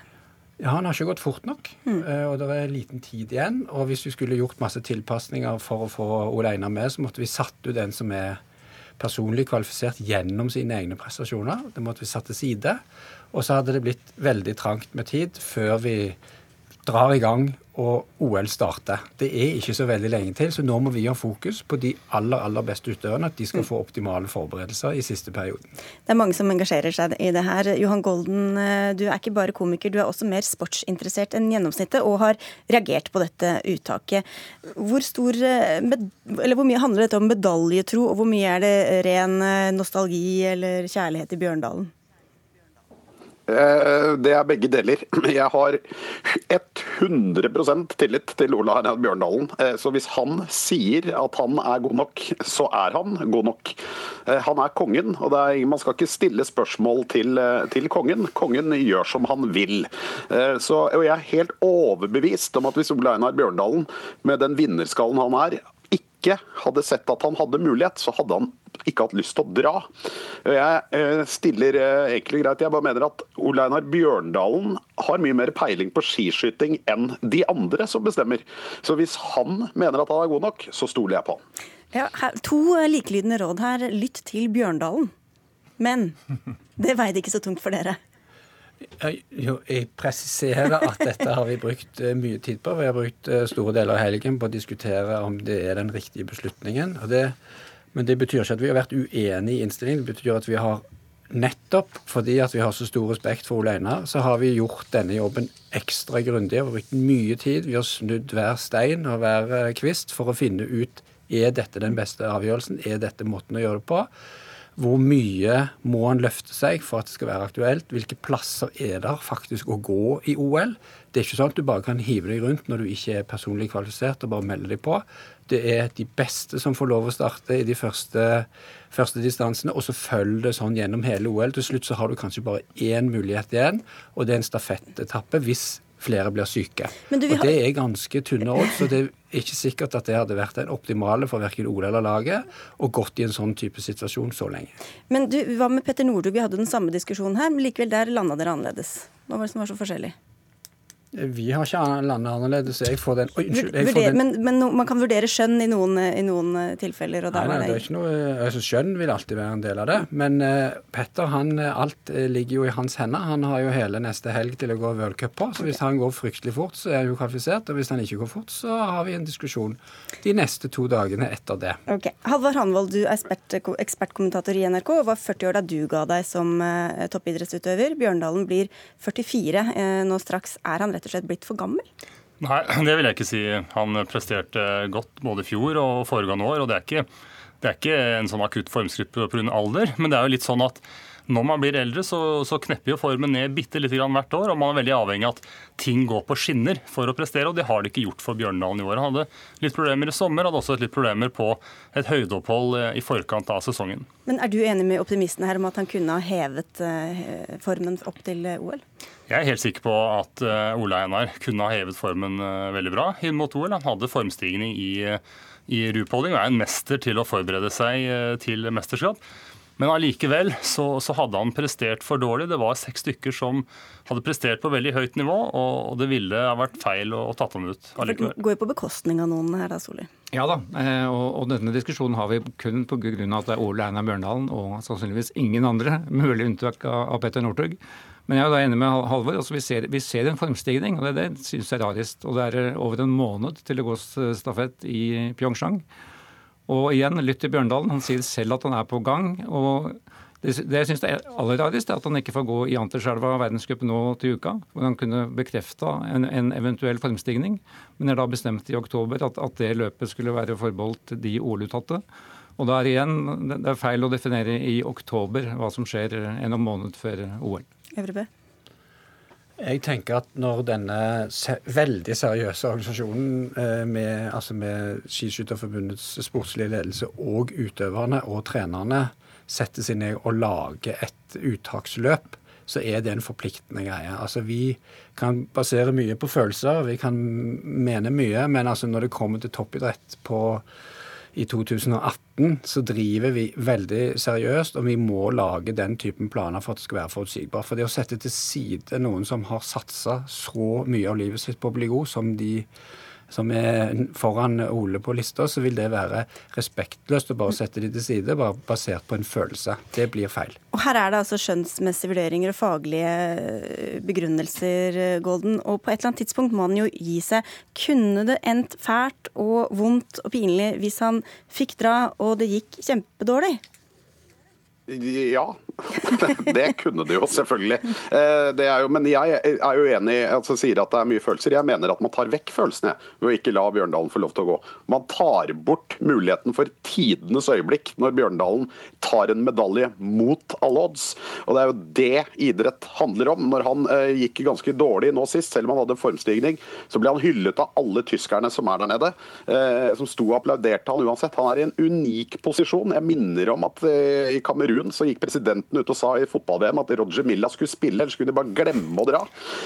Ja, Han har ikke gått fort nok, mm. og det er liten tid igjen. Og hvis vi skulle gjort masse tilpasninger for å få Ole Einar med, så måtte vi satt ut den som er personlig kvalifisert gjennom sine egne prestasjoner. Det måtte vi satt til side. Og så hadde det blitt veldig trangt med tid før vi drar i gang og OL starter. Det er ikke så veldig lenge til, så nå må vi ha fokus på de aller aller beste utøverne. At de skal få optimale forberedelser i siste perioden. Det er mange som engasjerer seg i det her. Johan Golden, eh, du er ikke bare komiker, du er også mer sportsinteressert enn gjennomsnittet og har reagert på dette uttaket. Hvor, stor, eh, hvor mye handler dette om medaljetro, og hvor mye er det ren eh, nostalgi eller kjærlighet i Bjørndalen? Eh, det er begge deler. Jeg har 100% tillit til Ola Hernes Bjørndalen. Eh, så hvis han sier at han er god nok, så er han god nok. Eh, han er kongen, og er, man skal ikke stille spørsmål til, til, kongen. Kongen gjør som han vil. Så, og jeg er helt overbevist om at hvis Ola Einar Bjørndalen, med den vinnerskallen han er, ikke hadde sett at han hadde mulighet, så hadde han ikke hatt lyst til å dra. Jeg eh, stiller enkelt og greit. Jeg bare mener at Ole Einar Bjørndalen har mye mer peiling på skiskyting enn de andre som bestemmer. Så hvis han mener at han er god nok, så stoler jeg på han. Ja, her, to likelydende råd her. Lytt til Bjørndalen. Men det veide ikke så tungt for dere. Jo, jeg presiserer at dette har vi brukt eh, mye tid på. Vi har brukt store deler av helgen på å diskutere om det er den riktige beslutningen. og det men det betyr ikke at vi har vært uenige i innstillingen. Det betyr at vi har nettopp fordi at vi har så stor respekt for Ole Einar, så har vi gjort denne jobben ekstra grundig. Har brukt mye tid. Vi har snudd hver stein og hver eh, kvist for å finne ut er dette den beste avgjørelsen, er dette måten å gjøre det på. Hvor mye må han løfte seg for at det skal være aktuelt? Hvilke plasser er der faktisk å gå i OL? Det er ikke sånn at du bare kan hive deg rundt når du ikke er personlig kvalifisert og bare melde deg på det er de beste som får lov å starte i de første, første distansene, og så følger det sånn gjennom hele OL. Til slutt så har du kanskje bare én mulighet igjen, og det er en stafettetappe hvis flere blir syke. og Det er ganske tynne odds, så det ikke sikkert at det hadde vært den optimale for verken Ola eller laget å gått i en sånn type situasjon så lenge. Men du, hva med Petter Northug? Vi hadde den samme diskusjonen her, men likevel der landa dere annerledes. Hva var det som var så forskjellig? Vi har ikke landet annerledes. Jeg får den unnskyld. jeg får den. Men, men man kan vurdere skjønn i noen, i noen eh, tilfeller? nei, nei, det er ikke noe, altså Skjønn vil alltid være en del av det. Men uh, Petter, han, eh, alt ligger jo i hans hender. Han har jo hele neste helg til å gå worldcup på. Så hvis han går fryktelig fort, så er han jo kvalifisert. Og hvis han ikke går fort, så har vi en diskusjon de neste to dagene etter det. Ok. Halvard Hanvold, du er ekspert, ekspertkommentator i NRK og var 40 år da du ga deg som uh, toppidrettsutøver. Bjørndalen blir 44 uh, nå straks. Er han rett og slett blitt for gammel? Nei, det vil jeg ikke si. Han presterte godt både i fjor og foregående år. og det er ikke, det er ikke en sånn akutt formskritt pga. alder, men det er jo litt sånn at når man blir eldre, så, så knepper jo formen ned bitte lite grann hvert år. Og man er veldig avhengig av at ting går på skinner for å prestere, og det har det ikke gjort for Bjørndalen i år. Han hadde litt problemer i sommer, hadde også litt problemer på et høydeopphold eh, i forkant av sesongen. Men er du enig med optimistene her om at han kunne ha hevet uh, formen opp til uh, OL? Jeg er helt sikker på at Ole Einar kunne ha hevet formen veldig bra inn mot OL. Han hadde formstigning i, i rupholding og er en mester til å forberede seg til mesterskap. Men allikevel så, så, hadde han prestert for dårlig. Det var seks stykker som hadde prestert på veldig høyt nivå, og, det ville ha vært feil å, å tatt ham ut allikevel. Det går jo på bekostning av noen her da, Solli? Ja da, eh, og, og, denne diskusjonen har vi kun pga. at det er Ole Einar Bjørndalen og sannsynligvis ingen andre, mulig unntak av, av Petter Northug. Men jeg er da enig med Halvor. Altså vi, ser, vi, ser, en formstigning, og det, det synes jeg er rarest. Og det er over en måned til det gås stafett i Pyeongchang. Og igjen, lytt til Bjørndalen. Han sier selv at han er på gang. og det, det jeg synes er aller rarest, er at han ikke får gå i Anterselva verdenscup nå til uka. Hvor han kunne bekrefta en, en, eventuell formstigning. Men er da bestemt i oktober at, at det løpet skulle være forbeholdt de OL-uttatte. Og da er igjen, det er feil å definere i oktober hva som skjer en måned før OL. Evrebø? Jeg tenker at når denne veldig seriøse organisasjonen eh, med, altså med Skiskytterforbundets sportslige ledelse og utøverne og trenerne setter seg ned og lager et uttaksløp, så er det en forpliktende greie. Altså Vi kan basere mye på følelser, vi kan mene mye, men altså når det kommer til toppidrett på i 2018 så driver vi veldig seriøst, og vi må lage den typen planer for at det skal være forutsigbart. For det å sette til side noen som har satsa så mye av livet sitt på å bli god som de som er foran Ole på lista, så vil det være respektløst å bare sette de til side, bare basert på en følelse. Det blir feil. Og Her er det altså skjønnsmessige vurderinger og faglige eh, begrunnelser, eh, Golden. Og på et eller annet tidspunkt må han jo gi seg. Kunne det endt fælt og vondt og pinlig hvis han fikk dra og det gikk kjempedårlig? Ja, det kunne det jo selvfølgelig. Eh, jo, men jeg er jo enig altså sier at det er mye følelser. Jeg mener at man tar vekk følelsene ved å ikke la Bjørndalen få lov til å gå. Man tar bort muligheten for tidenes øyeblikk når Bjørndalen tar en medalje mot alle odds. Og Det er jo det idrett handler om. Når han eh, gikk ganske dårlig nå sist, selv om han hadde formstigning, så ble han hyllet av alle tyskerne som er der nede, eh, som sto og applauderte han uansett. Han er i en unik posisjon. Jeg minner om at i Kamerun så gikk presidenten ut og sa i fotball-VM at Roger Milla skulle spille, ellers skulle de bare glemme å dra.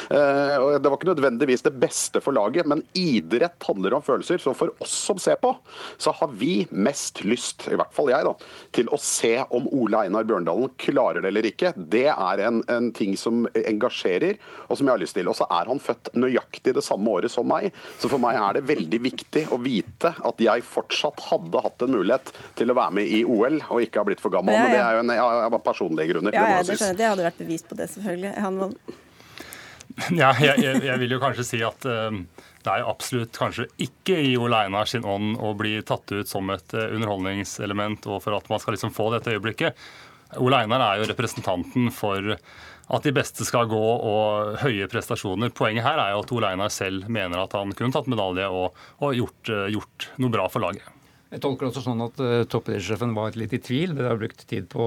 Eh, Det var ikke nødvendigvis det beste for laget, men idrett handler om følelser. Så for oss som ser på, så har vi mest lyst, i hvert fall jeg, da, til å se om Ole Einar Bjørndalen klarer det eller ikke. Det er en, en ting som engasjerer, og som jeg har lyst til. Og så er han født nøyaktig det samme året som meg, så for meg er det veldig viktig å vite at jeg fortsatt hadde hatt en mulighet til å være med i OL og ikke har blitt for gammel. Men det er jo en av personlige grunner. Ja, ja, det, skjønner, det hadde vært bevist på det, selvfølgelig. Han ja, jeg, jeg, jeg, vil jo kanskje si at uh, det er absolutt kanskje ikke i Ole Einar sin ånd å bli tatt ut som et uh, underholdningselement, og for at man skal liksom få dette øyeblikket. Ole Einar er jo representanten for at de beste skal gå og høye prestasjoner. Poenget her er jo at Ole Einar selv mener at han kunne tatt medalje og, og gjort, uh, gjort noe bra for laget. Jeg tolker det også sånn at uh, toppidrettssjefen var litt i tvil. Det har brukt tid på,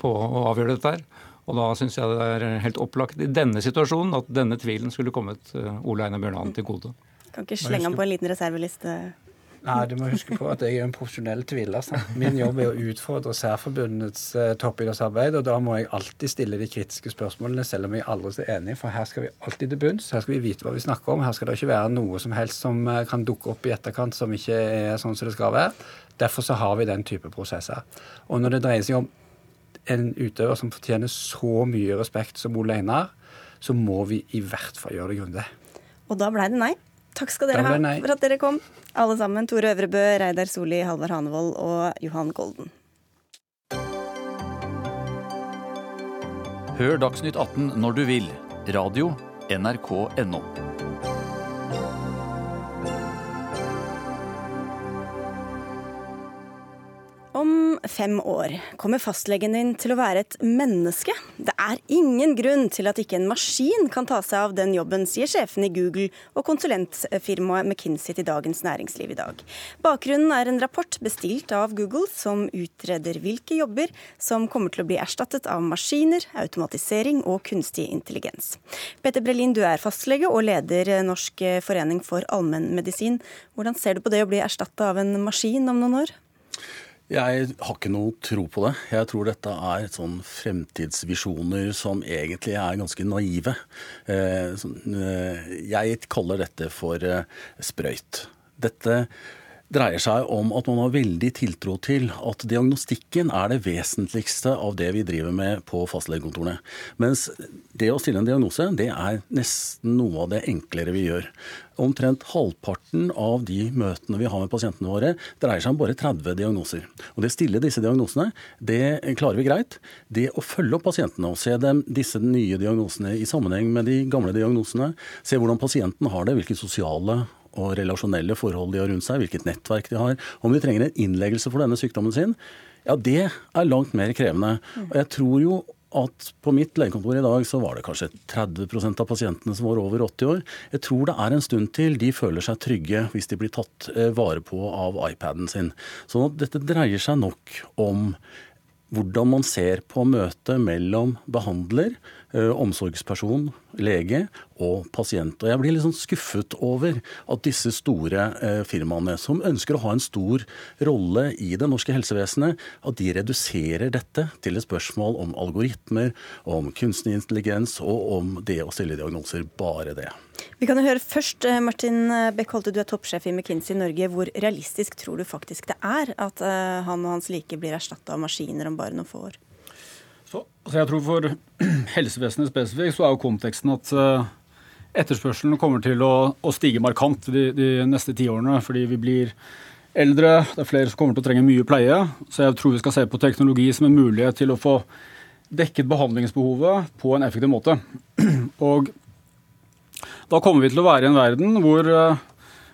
på å avgjøre dette her. Og da syns jeg det er helt opplagt i denne situasjonen at denne tvilen skulle kommet uh, Ole Einar Bjørnland til gode. Kan ikke slenge ham på en liten reserveliste? Nei, du må huske på at jeg er en profesjonell tviler. Sant? Min jobb er å utfordre Særforbundets eh, toppidrettsarbeid, og da må jeg alltid stille de kritiske spørsmålene, selv om jeg aldri er enig, for her skal vi alltid til bunns. Her skal vi vite hva vi snakker om. Her skal det ikke være noe som helst som eh, kan dukke opp i etterkant som ikke er sånn som det skal være. Derfor så har vi den type prosesser. Og når det dreier seg om en utøver som fortjener så mye respekt som Ole Einar, så må vi i hvert fall gjøre det grundig. Og da blei det nei. Takk skal dere ha for at dere kom, alle sammen. Tore Øvrebø, Reidar Soli, Halvard Hanevold og Johan Golden. Hør Dagsnytt 18 når du vil. Radio NRK.no. fem år kommer fastlegen din til å være et menneske. Det er ingen grunn til at ikke en maskin kan ta seg av den jobben, sier sjefen i Google og konsulentfirmaet McKinsey til Dagens Næringsliv i dag. Bakgrunnen er en rapport bestilt av Google som utreder hvilke jobber som kommer til å bli erstattet av maskiner, automatisering og kunstig intelligens. Petter Brelin, du er fastlege og leder Norsk forening for allmennmedisin. Hvordan ser du på det å bli erstatta av en maskin om noen år? Jeg har ikke noe tro på det. Jeg tror dette er sånn fremtidsvisjoner som egentlig er ganske naive. Eh, eh, jeg kaller dette for eh, sprøyt. Dette dreier seg om at man har veldig tiltro til at diagnostikken er det vesentligste av det vi driver med på fastlegekontorene. Mens det å stille en diagnose, det er nesten noe av det enklere vi gjør. Omtrent halvparten av de møtene vi har med pasientene våre, dreier seg om bare 30 diagnoser. Og Det å stille disse diagnosene, det klarer vi greit. Det å følge opp pasientene og se dem, disse nye diagnosene i sammenheng med de gamle diagnosene, se hvordan pasienten har det, hvilke sosiale og relasjonelle forhold de har rundt seg, hvilket nettverk de har, om de trenger en innleggelse for denne sykdommen sin, ja, det er langt mer krevende. Og jeg tror jo at på mitt legekontor i dag så var det kanskje 30% av pasientene som var over 80 år. Jeg tror det er en stund til de føler seg trygge hvis de blir tatt eh, vare på av iPaden sin. Så dette dreier seg nok om hvordan man ser på møtet mellom behandler, eh, omsorgsperson, lege og pasient. Og Jeg blir litt sånn skuffet over at disse store eh, firmaene, som ønsker å ha en stor rolle i det norske helsevesenet, at de reduserer dette til et spørsmål om algoritmer, om kunstig intelligens og om det å stille diagnoser. Bare det. Vi kan jo høre først, eh, Martin Beck Holte, du er toppsjef i McKinsey Norge. Hvor realistisk tror du faktisk det er at eh, han og hans like blir erstatta av maskiner om bare noen få år? Så, så jeg tror For helsevesenet spesifikt så er jo konteksten at uh, etterspørselen kommer til å, å stige markant de, de neste ti årene, fordi vi blir eldre, det er flere som kommer til å trenge mye pleie. Så jeg tror vi skal se på teknologi som en mulighet til å få dekket behandlingsbehovet på en effektiv måte. Og da kommer vi til å være i en verden hvor eh,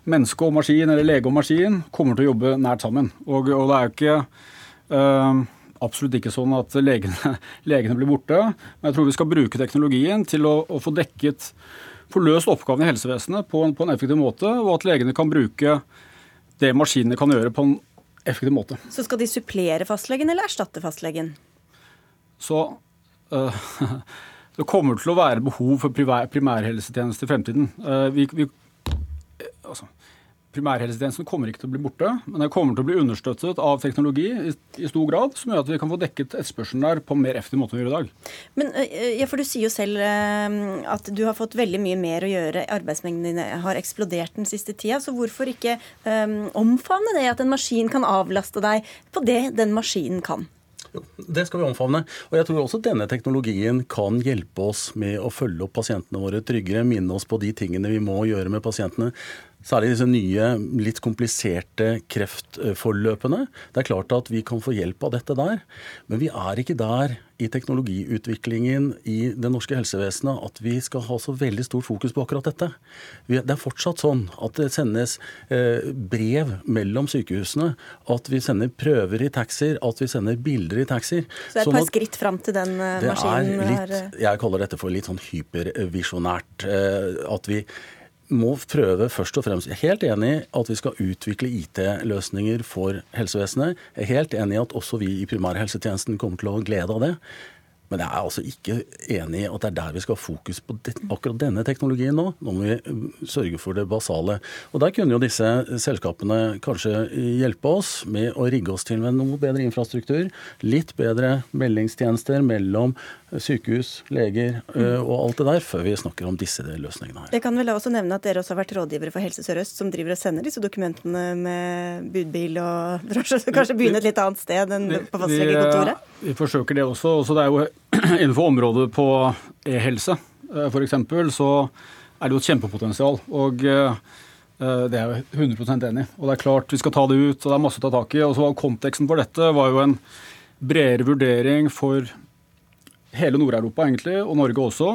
menneske og maskin, eller lege og maskin, kommer til å jobbe nært sammen. Og, og det er jo ikke uh, absolutt ikke sånn at legene, legene, blir borte. Men jeg tror vi skal bruke teknologien til å, å få dekket få løst oppgavene i helsevesenet på en, på en, effektiv måte, og at legene kan bruke det maskinene kan gjøre på en effektiv måte. Så skal de supplere fastlegen eller erstatte fastlegen? Så øh, det kommer til å være behov for primærhelsetjeneste i fremtiden. Uh, vi, vi, altså, primærhelsetjenesten kommer ikke til å bli borte, men den kommer til å bli understøttet av teknologi i, i stor grad, som gjør at vi kan få dekket etterspørselen der på en mer effektiv måte enn vi gjør i dag. Men ja, for Du sier jo selv at du har fått veldig mye mer å gjøre. Arbeidsmengden din har eksplodert den siste tida. Så hvorfor ikke um, omfavne det at en maskin kan avlaste deg på det den maskinen kan? Det skal vi omfavne. Og jeg tror også denne teknologien kan hjelpe oss med å følge opp pasientene våre tryggere, minne oss på de tingene vi må gjøre med pasientene. Særlig disse nye, litt kompliserte kreftforløpene. Det er klart at vi kan få hjelp av dette der. Men vi er ikke der i teknologiutviklingen i det norske helsevesenet at vi skal ha så veldig stort fokus på akkurat dette. Det er fortsatt sånn at det sendes eh, brev mellom sykehusene, at vi sender prøver i taxier, at vi sender bilder i taxier. Så det er et sånn par skritt fram til den eh, maskinen? Litt, eh, jeg kaller dette for litt sånn hypervisjonært. At vi må prøve først og fremst Jeg er helt enig i at vi skal utvikle IT-løsninger for helsevesenet. Jeg er helt enig i at også vi i primærhelsetjenesten kommer til å glede av det. Men jeg er altså ikke enig i at det er der vi skal ha fokus på det, akkurat denne teknologien nå. Nå må vi uh, sørge for det basale. Og Der kunne jo disse selskapene kanskje hjelpe oss med å rigge oss til med noe bedre infrastruktur. Litt bedre meldingstjenester mellom sykehus, leger uh, og alt det der, før vi snakker om disse løsningene her. Jeg kan vel også nevne at dere også har vært rådgivere for Helse Sør-Øst, som driver og sender disse dokumentene med budbil og drosje. Så kanskje begynne et litt annet sted enn på fastlegekontoret? Vi, vi forsøker det også. også det er jo innenfor området på e-helse eh, f.eks., så er det jo et kjempepotensial. Og eh, det er jeg 100 enig i. Og det er klart vi skal ta det ut, og det er masse å ta tak i. Og så var Konteksten for dette var jo en bredere vurdering for hele Nord-Europa, egentlig, og Norge også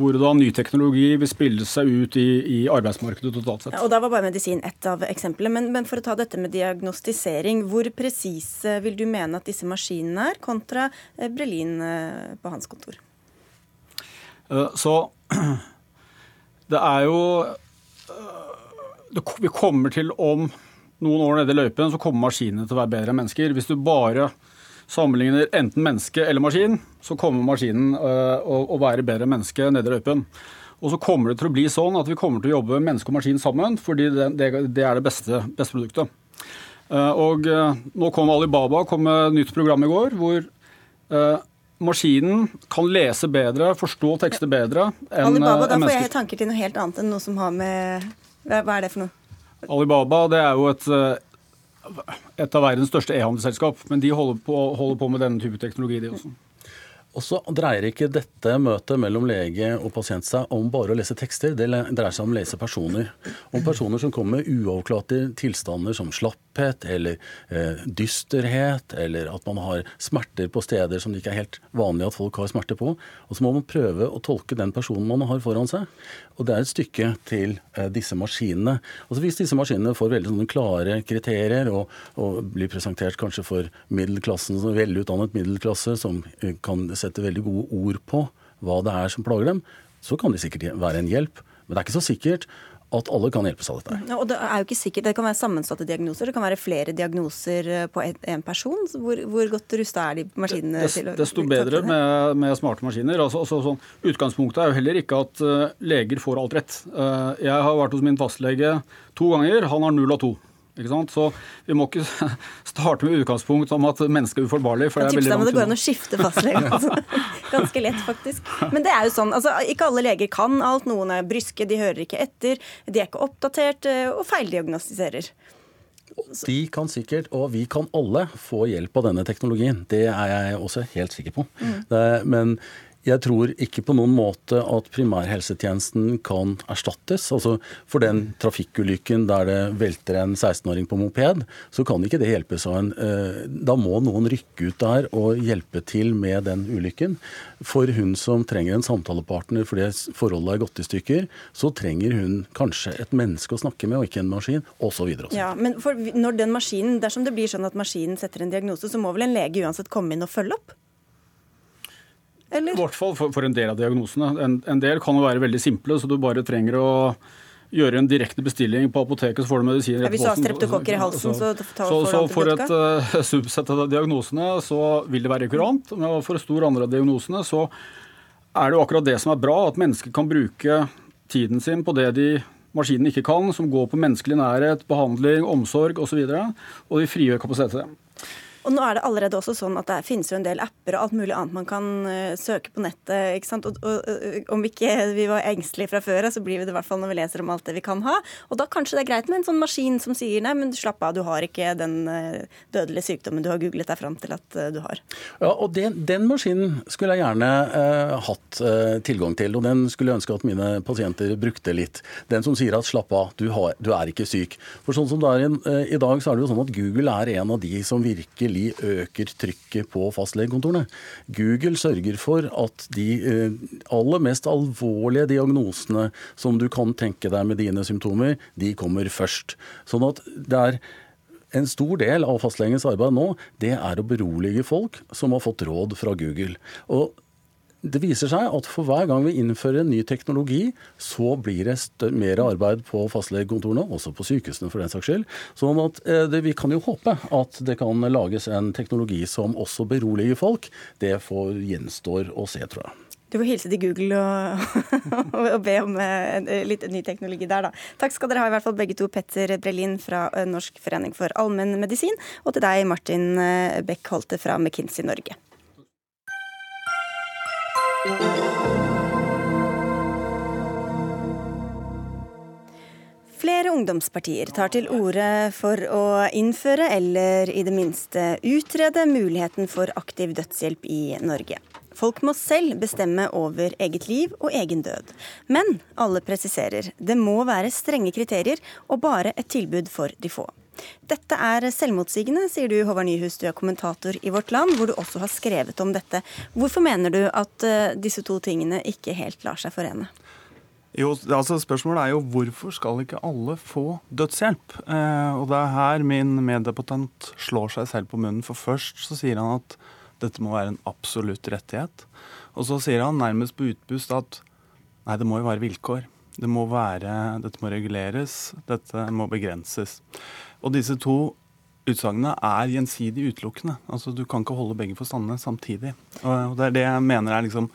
hvordan ny teknologi vil spille seg ut i, i arbeidsmarkedet totalt sett. Ja, og Da var bare medisin ett av eksemplene. Men, men, for å ta dette med diagnostisering, hvor presise vil du mene at disse maskinene er, kontra eh, Brelin eh, på hans kontor? Eh, så det er jo Vi kommer til om noen år nede i løypen, så kommer maskinene til å være bedre enn mennesker. Hvis du bare sammenligner enten menneske eller maskin, så kommer maskinen øh, å være bedre menneske nede i løypen. Og så kommer det til å bli sånn at vi kommer til å jobbe menneske og maskin sammen, fordi det, er det beste, beste produktet. Uh, og uh, nå kom Alibaba kom med et nytt program i går hvor maskinen kan lese bedre, forstå tekster bedre enn Alibaba, da får jeg tanker til noe helt annet enn noe som har med Hva er det for noe? Alibaba det er jo et et av verdens største e-handelsselskap. Men de holder på, holder på med denne type teknologi, de også. Og så dreier ikke dette møtet mellom lege og pasient seg om bare å lese tekster, det dreier seg om å lese personer. Om personer som kommer med uavklarte tilstander som slapphet eller eh, dysterhet, eller at man har smerter på steder som det ikke er helt vanlig at folk har smerter på. Og så må man prøve å tolke den personen man har foran seg. Og det er et stykke til eh, disse maskinene. Altså Hvis disse maskinene får veldig sånne klare kriterier og, og blir presentert kanskje for middelklassen, velutdannet middelklasse som eh, kan sette veldig gode ord på hva det er som plager dem, så kan de sikkert være en hjelp. Men det er ikke så sikkert at alle kan hjelpes av dette. Og Det er jo ikke sikkert, det kan være sammensatte diagnoser. Det kan være flere diagnoser eh, på en person. Hvor, hvor godt rusta er de maskinene det, til å Desto bedre med, med, smarte maskiner. Altså, altså, sånn, utgangspunktet er jo heller ikke at uh, leger får alt rett. Uh, jeg har vært hos min fastlege to ganger. Han har null av to. Så vi må ikke starte med utgangspunkt om at mennesket er uforbarlig. For det er veldig langt unna. Det går an å skifte fastlege. Altså. Ganske lett, faktisk. Men det er jo sånn, altså, ikke alle leger kan alt. Noen er bryske, de hører ikke etter, de er ikke oppdatert eh, og feildiagnostiserer. De kan sikkert, og vi kan alle, få hjelp av denne teknologien. Det er jeg også helt sikker på. Mm. Det, men Jeg tror ikke på noen måte at primærhelsetjenesten kan erstattes. Altså For den trafikkulykken der det velter en 16-åring på moped, så kan ikke det hjelpes av en eh, Da må noen rykke ut der og hjelpe til med den ulykken. For hun som trenger en samtalepartner fordi forholdet er gått i stykker, så trenger hun kanskje et menneske å snakke med, og ikke en maskin, osv. Ja, men når den maskinen, Dersom det blir sånn at maskinen setter en diagnose, så må vel en lege uansett komme inn og følge opp? Eller? I hvert fall for, for, en del av diagnosene. En, en, del kan jo være veldig simple, så du bare trenger å gjøre en direkte bestilling på apoteket, så får du medisin. posten. hvis du har streptokokker i halsen, så, så, så, så for et uh, subsett av diagnosene så vil det være kurant. Men for stor andre av diagnosene så er det jo akkurat det som er bra, at mennesker kan bruke tiden sin på det de maskinen ikke kan, som går på menneskelig nærhet, behandling, omsorg osv. Og, så og de frigjør kapasitet til det. Og nå er det allerede også sånn at det finnes jo en del apper og alt mulig annet man kan uh, søke på nettet. ikke sant? Og, og, og Om ikke vi var engstelige fra før så blir vi det i hvert fall når vi leser om alt det vi kan ha. Og da kanskje det er greit med en sånn maskin som sier nei, men slapp av, du har ikke den uh, dødelige sykdommen du har googlet deg fram til at uh, du har. Ja, og den, den maskinen skulle jeg gjerne hatt tilgang til, og den skulle jeg ønske at mine pasienter brukte litt. Den som sier at slapp av, du, har, du er ikke syk. For sånn som det er i, i dag, så er det jo sånn at Google er en av de som virker virkelig øker trykket på fastlegekontorene. Google sørger for at de eh, aller mest alvorlige diagnosene som du kan tenke deg med dine symptomer, de kommer først. Sånn at det er en stor del av fastlegens arbeid nå, det er å berolige folk som har fått råd fra Google. Og det viser seg at for hver gang vi innfører en ny teknologi, så blir det mer arbeid på fastlegekontorene, også på sykehusene for den saks skyld. Sånn at eh, det, vi kan jo håpe at det kan lages en teknologi som også beroliger folk. Det får gjenstår å se, tror jeg. Du får hilse til Google og, og be om eh, litt ny teknologi der, da. Takk skal dere ha, i hvert fall begge to. Petter Brelin fra eh, Norsk forening for allmennmedisin, og til deg, Martin Beck Holte fra McKinsey Norge. Flere ungdomspartier tar til orde for å innføre, eller i det minste utrede, muligheten for aktiv dødshjelp i Norge. Folk må selv bestemme over eget liv og egen død. Men alle presiserer det må være strenge kriterier og bare et tilbud for de få. Dette er selvmotsigende, sier du Håvard Nyhus, du er kommentator i Vårt Land, hvor du også har skrevet om dette. Hvorfor mener du at uh, disse to tingene ikke helt lar seg forene? Jo, altså Spørsmålet er jo hvorfor skal ikke alle få dødshjelp? Eh, og det er her min meddebattant slår seg selv på munnen. For først så sier han at dette må være en absolutt rettighet. Og så sier han nærmest på utpust at nei, det må jo være vilkår. Det må være, dette må reguleres, dette må begrenses. Og disse to utsagnene er gjensidig utelukkende. Altså, Du kan ikke holde begge for sanne samtidig. Og Det er det jeg mener er liksom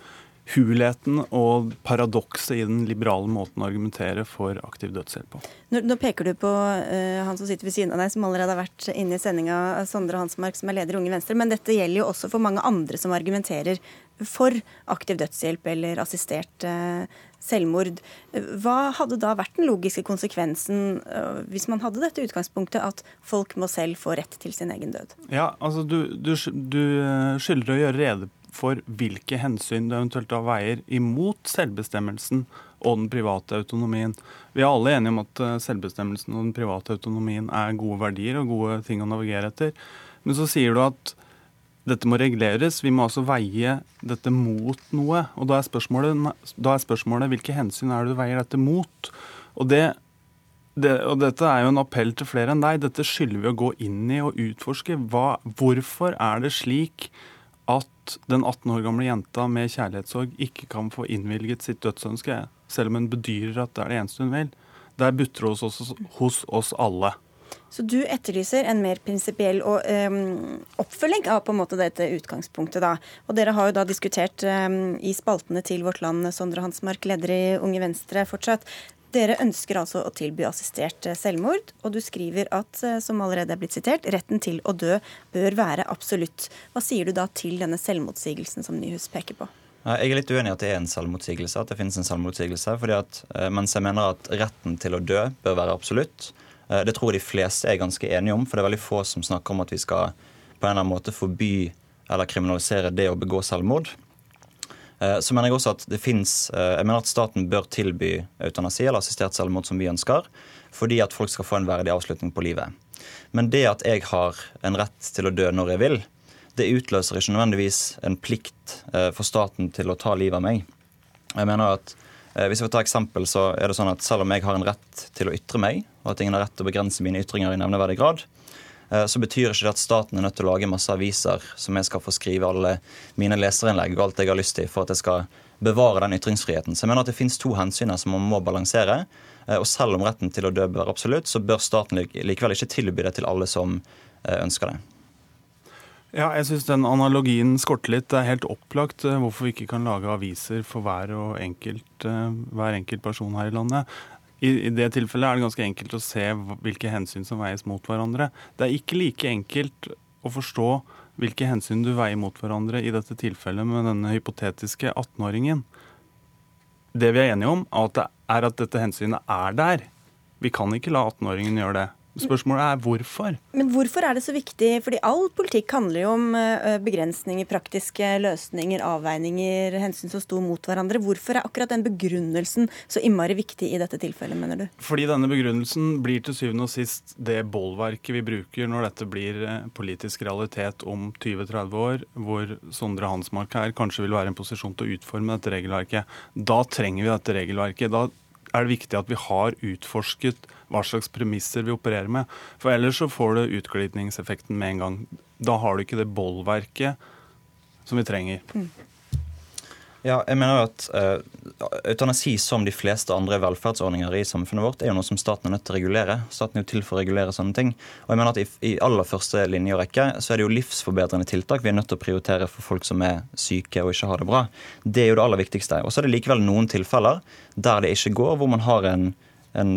hulheten og paradokset i den liberale måten å argumentere for aktiv dødshjelp på. Nå, nå peker du på uh, han som sitter ved siden av deg, som allerede har vært inne i sendinga, Sondre Hansmark, som er leder i Unge Venstre. Men dette gjelder jo også for mange andre som argumenterer for aktiv dødshjelp eller assistert uh, selvmord. Hva hadde da vært den logiske konsekvensen øh, hvis man hadde dette utgangspunktet, at folk må selv få rett til sin egen død? Ja, altså Du, du, du øh, skylder å gjøre rede for hvilke hensyn du eventuelt da veier imot selvbestemmelsen og den private autonomien. Vi er alle enige om at selvbestemmelsen og den private autonomien er gode verdier og gode ting å navigere etter. Men så sier du at dette må reguleres. Vi må altså veie dette mot noe. Og da er spørsmålet, da er spørsmålet hvilke hensyn er det du veier dette mot? Og, det, det, og dette er jo en appell til flere enn deg. Dette skylder vi å gå inn i og utforske. Hva, hvorfor er det slik at den 18 år gamle jenta med kjærlighetssorg ikke kan få innvilget sitt dødsønske, selv om hun bedyrer at det er det eneste hun vil? Der butter det hos, hos oss alle. Så du etterlyser en mer prinsipiell um, oppfølging av på en måte dette utgangspunktet. da. Og Dere har jo da diskutert um, i spaltene til Vårt Land, Sondre Hansmark, leder i Unge Venstre fortsatt. Dere ønsker altså å tilby assistert eh, selvmord, og du skriver at, eh, som allerede er blitt sitert, retten til å dø bør være absolutt. Hva sier du da til denne selvmotsigelsen som Nyhus peker på? Jeg er litt uenig i at det er en selvmotsigelse, at det finnes en selvmotsigelse. fordi at eh, Mens jeg mener at retten til å dø bør være absolutt, det tror jeg de fleste er ganske enige om, for det er veldig få som snakker om at vi skal på en eller annen måte forby eller kriminalisere det å begå selvmord. Eh, så mener jeg også at det finnes, eh, jeg mener at staten bør tilby eutanasi eller assistert selvmord som vi ønsker, fordi at folk skal få en verdig avslutning på livet. Men det at jeg har en rett til å dø når jeg vil, det utløser ikke nødvendigvis en plikt eh, for staten til å ta livet av meg. Jeg mener at hvis jeg får ta eksempel, så er det sånn at Selv om jeg har en rett til å ytre meg, og at ingen har rett til å begrense mine ytringer i nevneverdig grad, Eh, så betyr ikke det at staten er nødt til å lage masse aviser som jeg skal få skrive alle mine leserinnlegg og alt jeg har lyst til for at jeg skal bevare den ytringsfriheten. Så jeg mener at det finnes to hensyn som man må balansere. Eh, og selv om retten til å dø bør absolutt, så bør staten likevel ikke tilby det til alle som eh, ønsker det. Ja, jeg syns den analogien skorter litt. Det er helt opplagt hvorfor vi ikke kan lage aviser for hver, enkelt, hver enkelt person her i landet. I, det tilfellet er det ganske enkelt å se hvilke hensyn som veies mot hverandre. Det er ikke like enkelt å forstå hvilke hensyn du veier mot hverandre i dette tilfellet med denne hypotetiske 18-åringen. Det vi er enige om, er at dette hensynet er der. Vi kan ikke la 18-åringen gjøre det. Spørsmålet er hvorfor. Men hvorfor er det så viktig? Fordi all politikk handler jo om eh, begrensninger, praktiske løsninger, avveininger, hensyn som sto mot hverandre. Hvorfor er akkurat den begrunnelsen så innmari viktig i dette tilfellet, mener du? Fordi denne begrunnelsen blir til syvende og sist det bolverket vi bruker når dette blir eh, politisk realitet om 20-30 år, hvor Sondre Hansmark her kanskje vil være i en posisjon til å utforme dette regelverket. Da trenger vi dette regelverket. Da er det viktig at vi har utforsket hva slags premisser vi opererer med. For ellers så får du utglidningseffekten med en gang. Da har du ikke det bollverket som vi trenger. Mm. Ja, jeg mener jo at uh, Eutanasi, som de fleste andre velferdsordninger i samfunnet vårt, er jo noe som staten er nødt til å regulere. Staten er jo til for å regulere sånne ting. Og jeg mener at I, i aller første linje og rekke så er det jo livsforbedrende tiltak vi er nødt til å prioritere for folk som er syke og ikke har det bra. Det er jo det aller viktigste. Og så er det likevel noen tilfeller der det ikke går, hvor man har en en,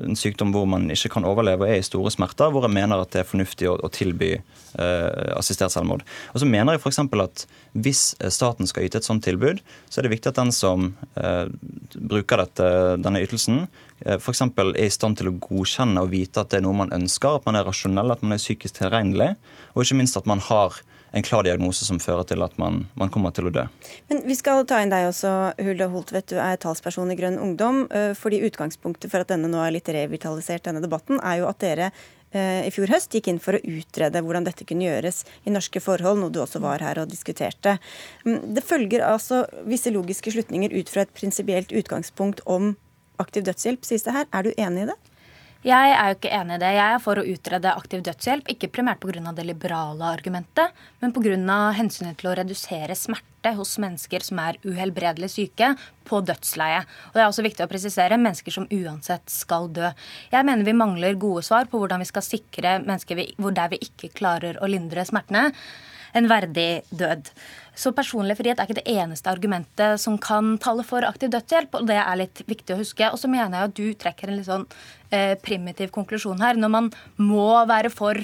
en, sykdom hvor man ikke kan overleve og er i store smerter, hvor jeg mener at det er fornuftig å, å tilby eh, assistert selvmord. Og så mener jeg f.eks. at hvis staten skal yte et sånt tilbud, så er det viktig at den som eh, bruker dette, denne ytelsen, eh, f.eks. er i stand til å godkjenne og vite at det er noe man ønsker, at man er rasjonell, at man er psykisk tilregnelig, og ikke minst at man har en klar diagnose som fører til at man, man, kommer til å dø. Men Vi skal ta inn deg også, Hulde Holtvedt. Du er talsperson i Grønn Ungdom. Eh, fordi Utgangspunktet for at denne nå er litt revitalisert, denne debatten, er jo at dere eh, i fjor høst gikk inn for å utrede hvordan dette kunne gjøres i norske forhold, noe du også var her og diskuterte. Mm, det følger altså visse logiske slutninger ut fra et prinsipielt utgangspunkt om aktiv dødshjelp, sies det her. Er du enig i det? Jeg er jo ikke enig i det. Jeg er for å utrede aktiv dødshjelp, ikke primært pga. det liberale argumentet, men pga. hensynet til å redusere smerte hos mennesker som er uhelbredelig syke på dødsleie. Og det er også viktig å presisere mennesker som uansett skal dø. Jeg mener vi mangler gode svar på hvordan vi skal sikre mennesker hvor der vi ikke klarer å lindre smertene, en verdig død. Så personlig frihet er ikke det eneste argumentet som kan tale for aktiv dødshjelp, og det er litt viktig å huske. Og så mener jeg at du trekker en litt sånn eh, primitiv konklusjon her. Når man må være for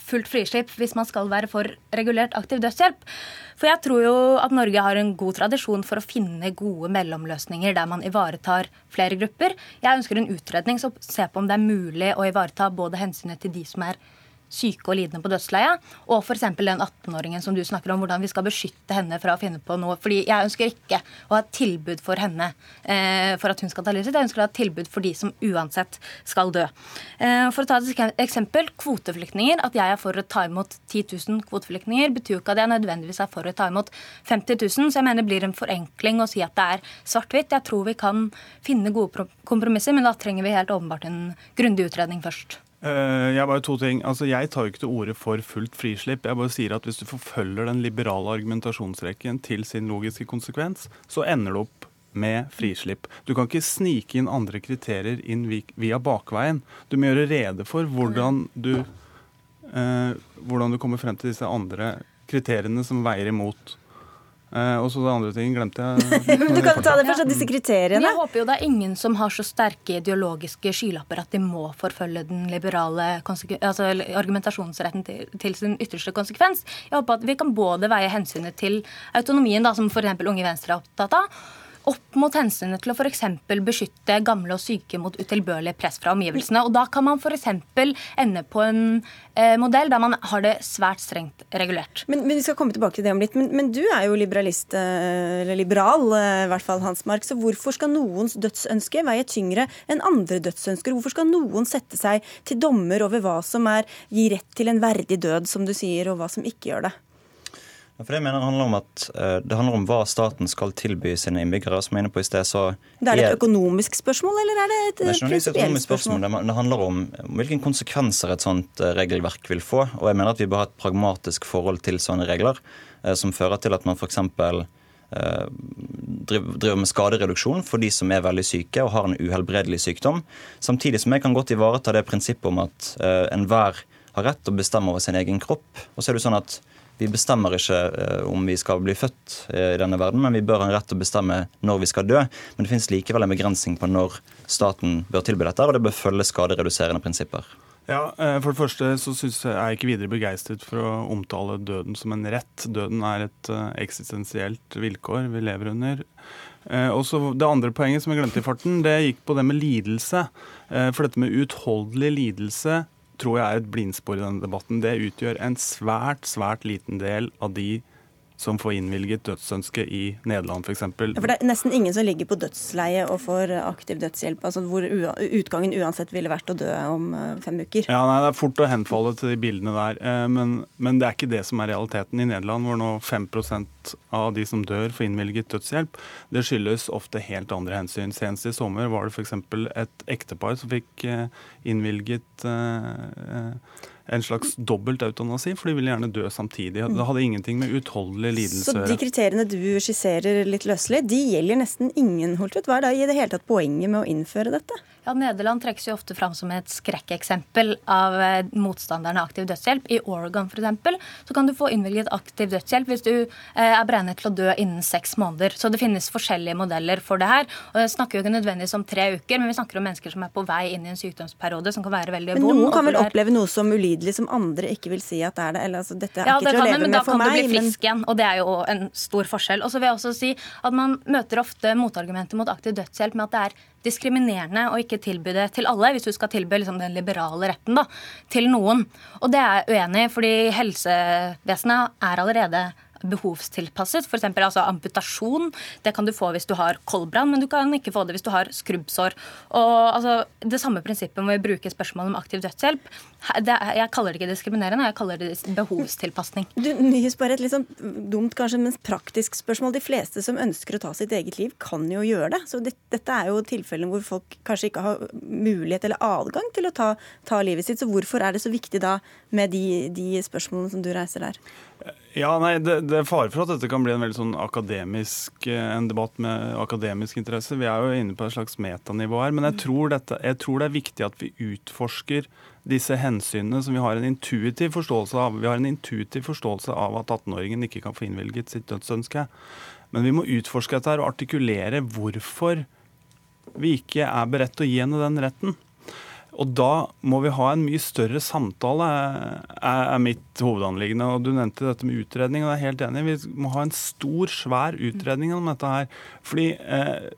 fullt frislipp hvis man skal være for regulert aktiv dødshjelp. For jeg tror jo at Norge har en god tradisjon for å finne gode mellomløsninger der man ivaretar flere grupper. Jeg ønsker en utredning som ser på om det er mulig å ivareta både hensynet til de som er syke og lidende på dødsleiet. og f.eks. den 18-åringen som du snakker om, hvordan vi skal beskytte henne fra å finne på noe. Fordi jeg ønsker ikke å ha et tilbud for henne eh, for at hun skal ta livet sitt. Jeg ønsker å ha et tilbud for de som uansett skal dø. Eh, for å ta et eksempel, kvoteflyktninger. At jeg er for å ta imot 10 000 kvoteflyktninger, betyr jo ikke at jeg nødvendigvis er for å ta imot 50 000. Så jeg mener det blir en forenkling å si at det er svart-hvitt. Jeg tror vi kan finne gode kompromisser, men da trenger vi helt åpenbart en grundig utredning først. Uh, jeg bare to ting. Altså, jeg tar jo ikke til orde for fullt frislipp. Jeg bare sier at Hvis du forfølger den liberale argumentasjonsrekken til sin logiske konsekvens, så ender du opp med frislipp. Du kan ikke snike inn andre kriterier inn via bakveien. Du må gjøre rede for hvordan du, eh, hvordan du kommer frem til disse andre kriteriene som veier imot. Eh, og så det andre ting glemte jeg. du kan ta det først, disse kriteriene. Jeg håper jo det er ingen som har så sterke ideologiske skylapper at de må forfølge den liberale altså argumentasjonsretten til, til, sin ytterste konsekvens. Jeg håper at vi kan både veie hensynet til autonomien, da, som f.eks. Unge Venstre er opptatt av, opp mot hensynet til å f.eks. beskytte gamle og syke mot utilbørlig press fra omgivelsene. Og Da kan man f.eks. ende på en eh, modell der man har det svært strengt regulert. Men, men Vi skal komme tilbake til det om litt. Men, men du er jo liberalist, eh, eller liberal, eh, i hvert fall Hans Mark. Så hvorfor skal noens dødsønske veie tyngre enn andre dødsønsker? Hvorfor skal noen sette seg til dommer over hva som er gi rett til en verdig død, som du sier, og hva som ikke gjør det? For det mener jeg handler om at uh, det handler om hva staten skal tilby sine innbyggere. som jeg er inne på i sted, så det er det et økonomisk spørsmål, eller er det et prinsipielt spørsmål? spørsmål? Det handler om hvilke konsekvenser et sånt uh, regelverk vil få. Og jeg mener at vi bør ha et pragmatisk forhold til sånne regler, uh, som fører til at man f.eks. driver med skadereduksjon for de som er veldig syke og har en uhelbredelig sykdom. Samtidig som jeg kan godt ivareta det prinsippet om at enhver har rett til å bestemme over sin egen kropp. Og så er det sånn at vi bestemmer ikke eh, om vi skal bli født eh, i denne verden, men vi bør ha en rett til å bestemme når vi skal dø. Men det finnes likevel en begrensning på når staten bør tilby dette, og det bør følge skadereduserende prinsipper. Ja, eh, For det første så synes jeg, er jeg ikke videre begeistret for å omtale døden som en rett. Døden er et eksistensielt vilkår vi lever under. Og så Det andre poenget som jeg glemte i farten, det gikk på det med lidelse. For dette med utholdelig lidelse tror jeg er et blindspor i denne debatten. Det utgjør en svært, svært liten del av de som får innvilget dødsønske i Nederland f.eks. Ja, for det er nesten ingen som ligger på dødsleie og får aktiv dødshjelp, altså hvor utgangen uansett ville vært å dø om eh, fem uker? Ja, nei, Det er fort å henfalle til de bildene der, eh, men, men, det er ikke det som er realiteten i Nederland, hvor nå 5% av de som dør, får innvilget dødshjelp. Det skyldes ofte helt andre hensyn. Senest i sommer var det f.eks. et ektepar som fikk eh, innvilget en slags dobbelt eutanasi, for de ville gjerne dø samtidig. Det hadde ingenting med utholdelig lidelse Så de kriteriene du skisserer litt løselig, de gjelder nesten ingen, Holtvedt. Hva er da i det hele tatt poenget med å innføre dette? Ja, Nederland trekkes jo ofte fram som et skrekkeksempel av eh, motstanderne av aktiv dødshjelp. I Oregon f.eks. så kan du få innvilget aktiv dødshjelp hvis du eh, er beregnet til å dø innen seks måneder. Så det finnes forskjellige modeller for det her. Og Jeg snakker jo ikke nødvendigvis om tre uker, men vi snakker om mennesker som er på vei inn i en sykdomsperiode som kan være veldig vond. Men noen kan vel oppleve noe som ulidelig som andre ikke vil si at det er det? Eller altså, dette er ja, ikke til å leve med for meg. Ja, da kan du bli frisk igjen, og det er jo en stor forskjell. Og så vil jeg også si at man møter ofte motargumenter mot aktiv dødshjelp med at det er diskriminerende å ikke tilby det til alle, hvis du skal tilby liksom den liberale retten da, til noen. Og det er jeg uenig i, fordi helsevesenet er allerede behovstilpasset. F.eks. Altså amputasjon. Det kan du få hvis du har koldbrann, men du kan ikke få det hvis du har skrubbsår. Og altså, Det samme prinsippet må vi bruke spørsmålet om aktiv dødshjelp. Det, jeg kaller det ikke diskriminerende, jeg kaller det behovstilpasning. Du, Nyhus, bare et litt sånn dumt, kanskje, men praktisk spørsmål. De fleste som ønsker å ta sitt eget liv, kan jo gjøre det. Så det, dette er jo tilfellene hvor folk kanskje ikke har mulighet eller adgang til å ta, ta livet sitt. Så hvorfor er det så viktig da med de, de spørsmålene som du reiser der? Ja, nei, det, det, er fare for at dette kan bli en veldig sånn akademisk, eh, en debatt med akademisk interesse. Vi er jo inne på et slags metanivå her. Men jeg tror, dette, jeg tror, det er viktig at vi utforsker disse hensynene som vi har en intuitiv forståelse av. Vi har en intuitiv forståelse av at 18-åringen ikke kan få innvilget sitt dødsønske. Men vi må utforske dette her og artikulere hvorfor vi ikke er beredt til å gi henne den retten. Og da må vi ha en mye større samtale, er, mitt hovedanliggende. Og du nevnte dette med utredning, og jeg er helt enig. Vi må ha en stor, svær utredning om dette her. Fordi eh,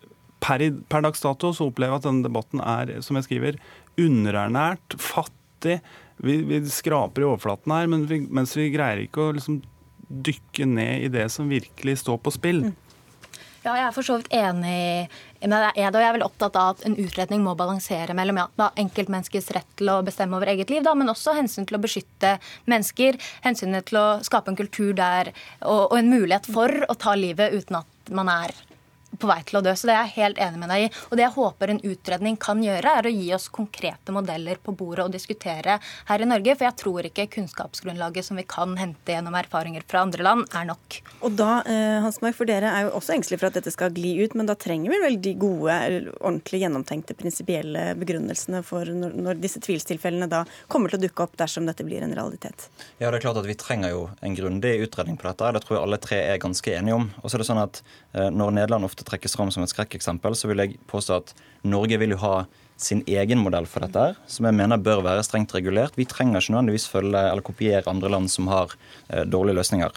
per, per dags dato så opplever jeg at denne debatten er, som jeg skriver, underernært, fattig. Vi, vi skraper i overflaten her, men vi, mens vi greier ikke å liksom dykke ned i det som virkelig står på spill. Mm. Ja, jeg er for så vidt enig deg. Jeg er vel opptatt av at en utredning må balansere mellom ja, enkeltmenneskets rett til å bestemme over eget liv, da, men også hensyn til å beskytte mennesker. Hensynet til å skape en kultur der, og, og en mulighet for å ta livet uten at man er på vei til å dø. Så det er jeg helt enig med deg i. Og det jeg håper en utredning kan gjøre, er å gi oss konkrete modeller på bordet og diskutere her i Norge. For jeg tror ikke kunnskapsgrunnlaget som vi kan hente gjennom erfaringer fra andre land, er nok. Og da, Hansmark, Hans Mark, for dere er jo også engstelige for at dette skal gli ut, men da trenger vi vel de gode, ordentlig gjennomtenkte prinsipielle begrunnelsene for når, når disse tvilstilfellene da kommer til å dukke opp dersom dette blir en realitet? Ja, det er klart at vi trenger jo en grundig utredning på dette. Det tror jeg alle tre er ganske enige om. Og så er det sånn at eh, når Nederland ofte ofte trekkes fram som et skrekkeksempel, så vil jeg påstå at Norge vil jo ha sin egen modell for dette, som jeg mener bør være strengt regulert. Vi trenger ikke nødvendigvis følge eller kopiere andre land som har eh, dårlige løsninger.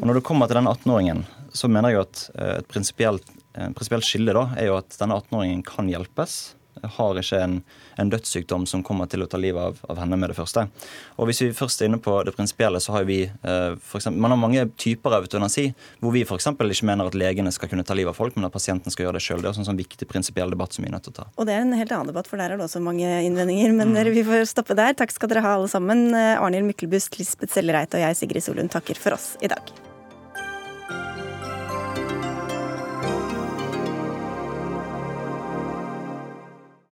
Og Når det kommer til den 18-åringen, så mener jeg at eh, et prinsipielt prinsipielt skille da, er jo at denne 18-åringen kan hjelpes har ikke en, en, dødssykdom som kommer til å ta livet av, av, henne med det første. Og Hvis vi først er inne på det prinsipielle, så har vi eh, for eksempel, Man har mange typer av eutanasi hvor vi f.eks. ikke mener at legene skal kunne ta livet av folk, men at pasienten skal gjøre det sjøl. Det er en sånn viktig prinsipiell debatt som vi er nødt til å ta. Og det er en helt annen debatt, for der er det også mange innvendinger. Men mm. vi får stoppe der. Takk skal dere ha alle sammen. Arnhild Myklebust, Lisbeth Sellereite og jeg, Sigrid Solund, takker for oss i dag.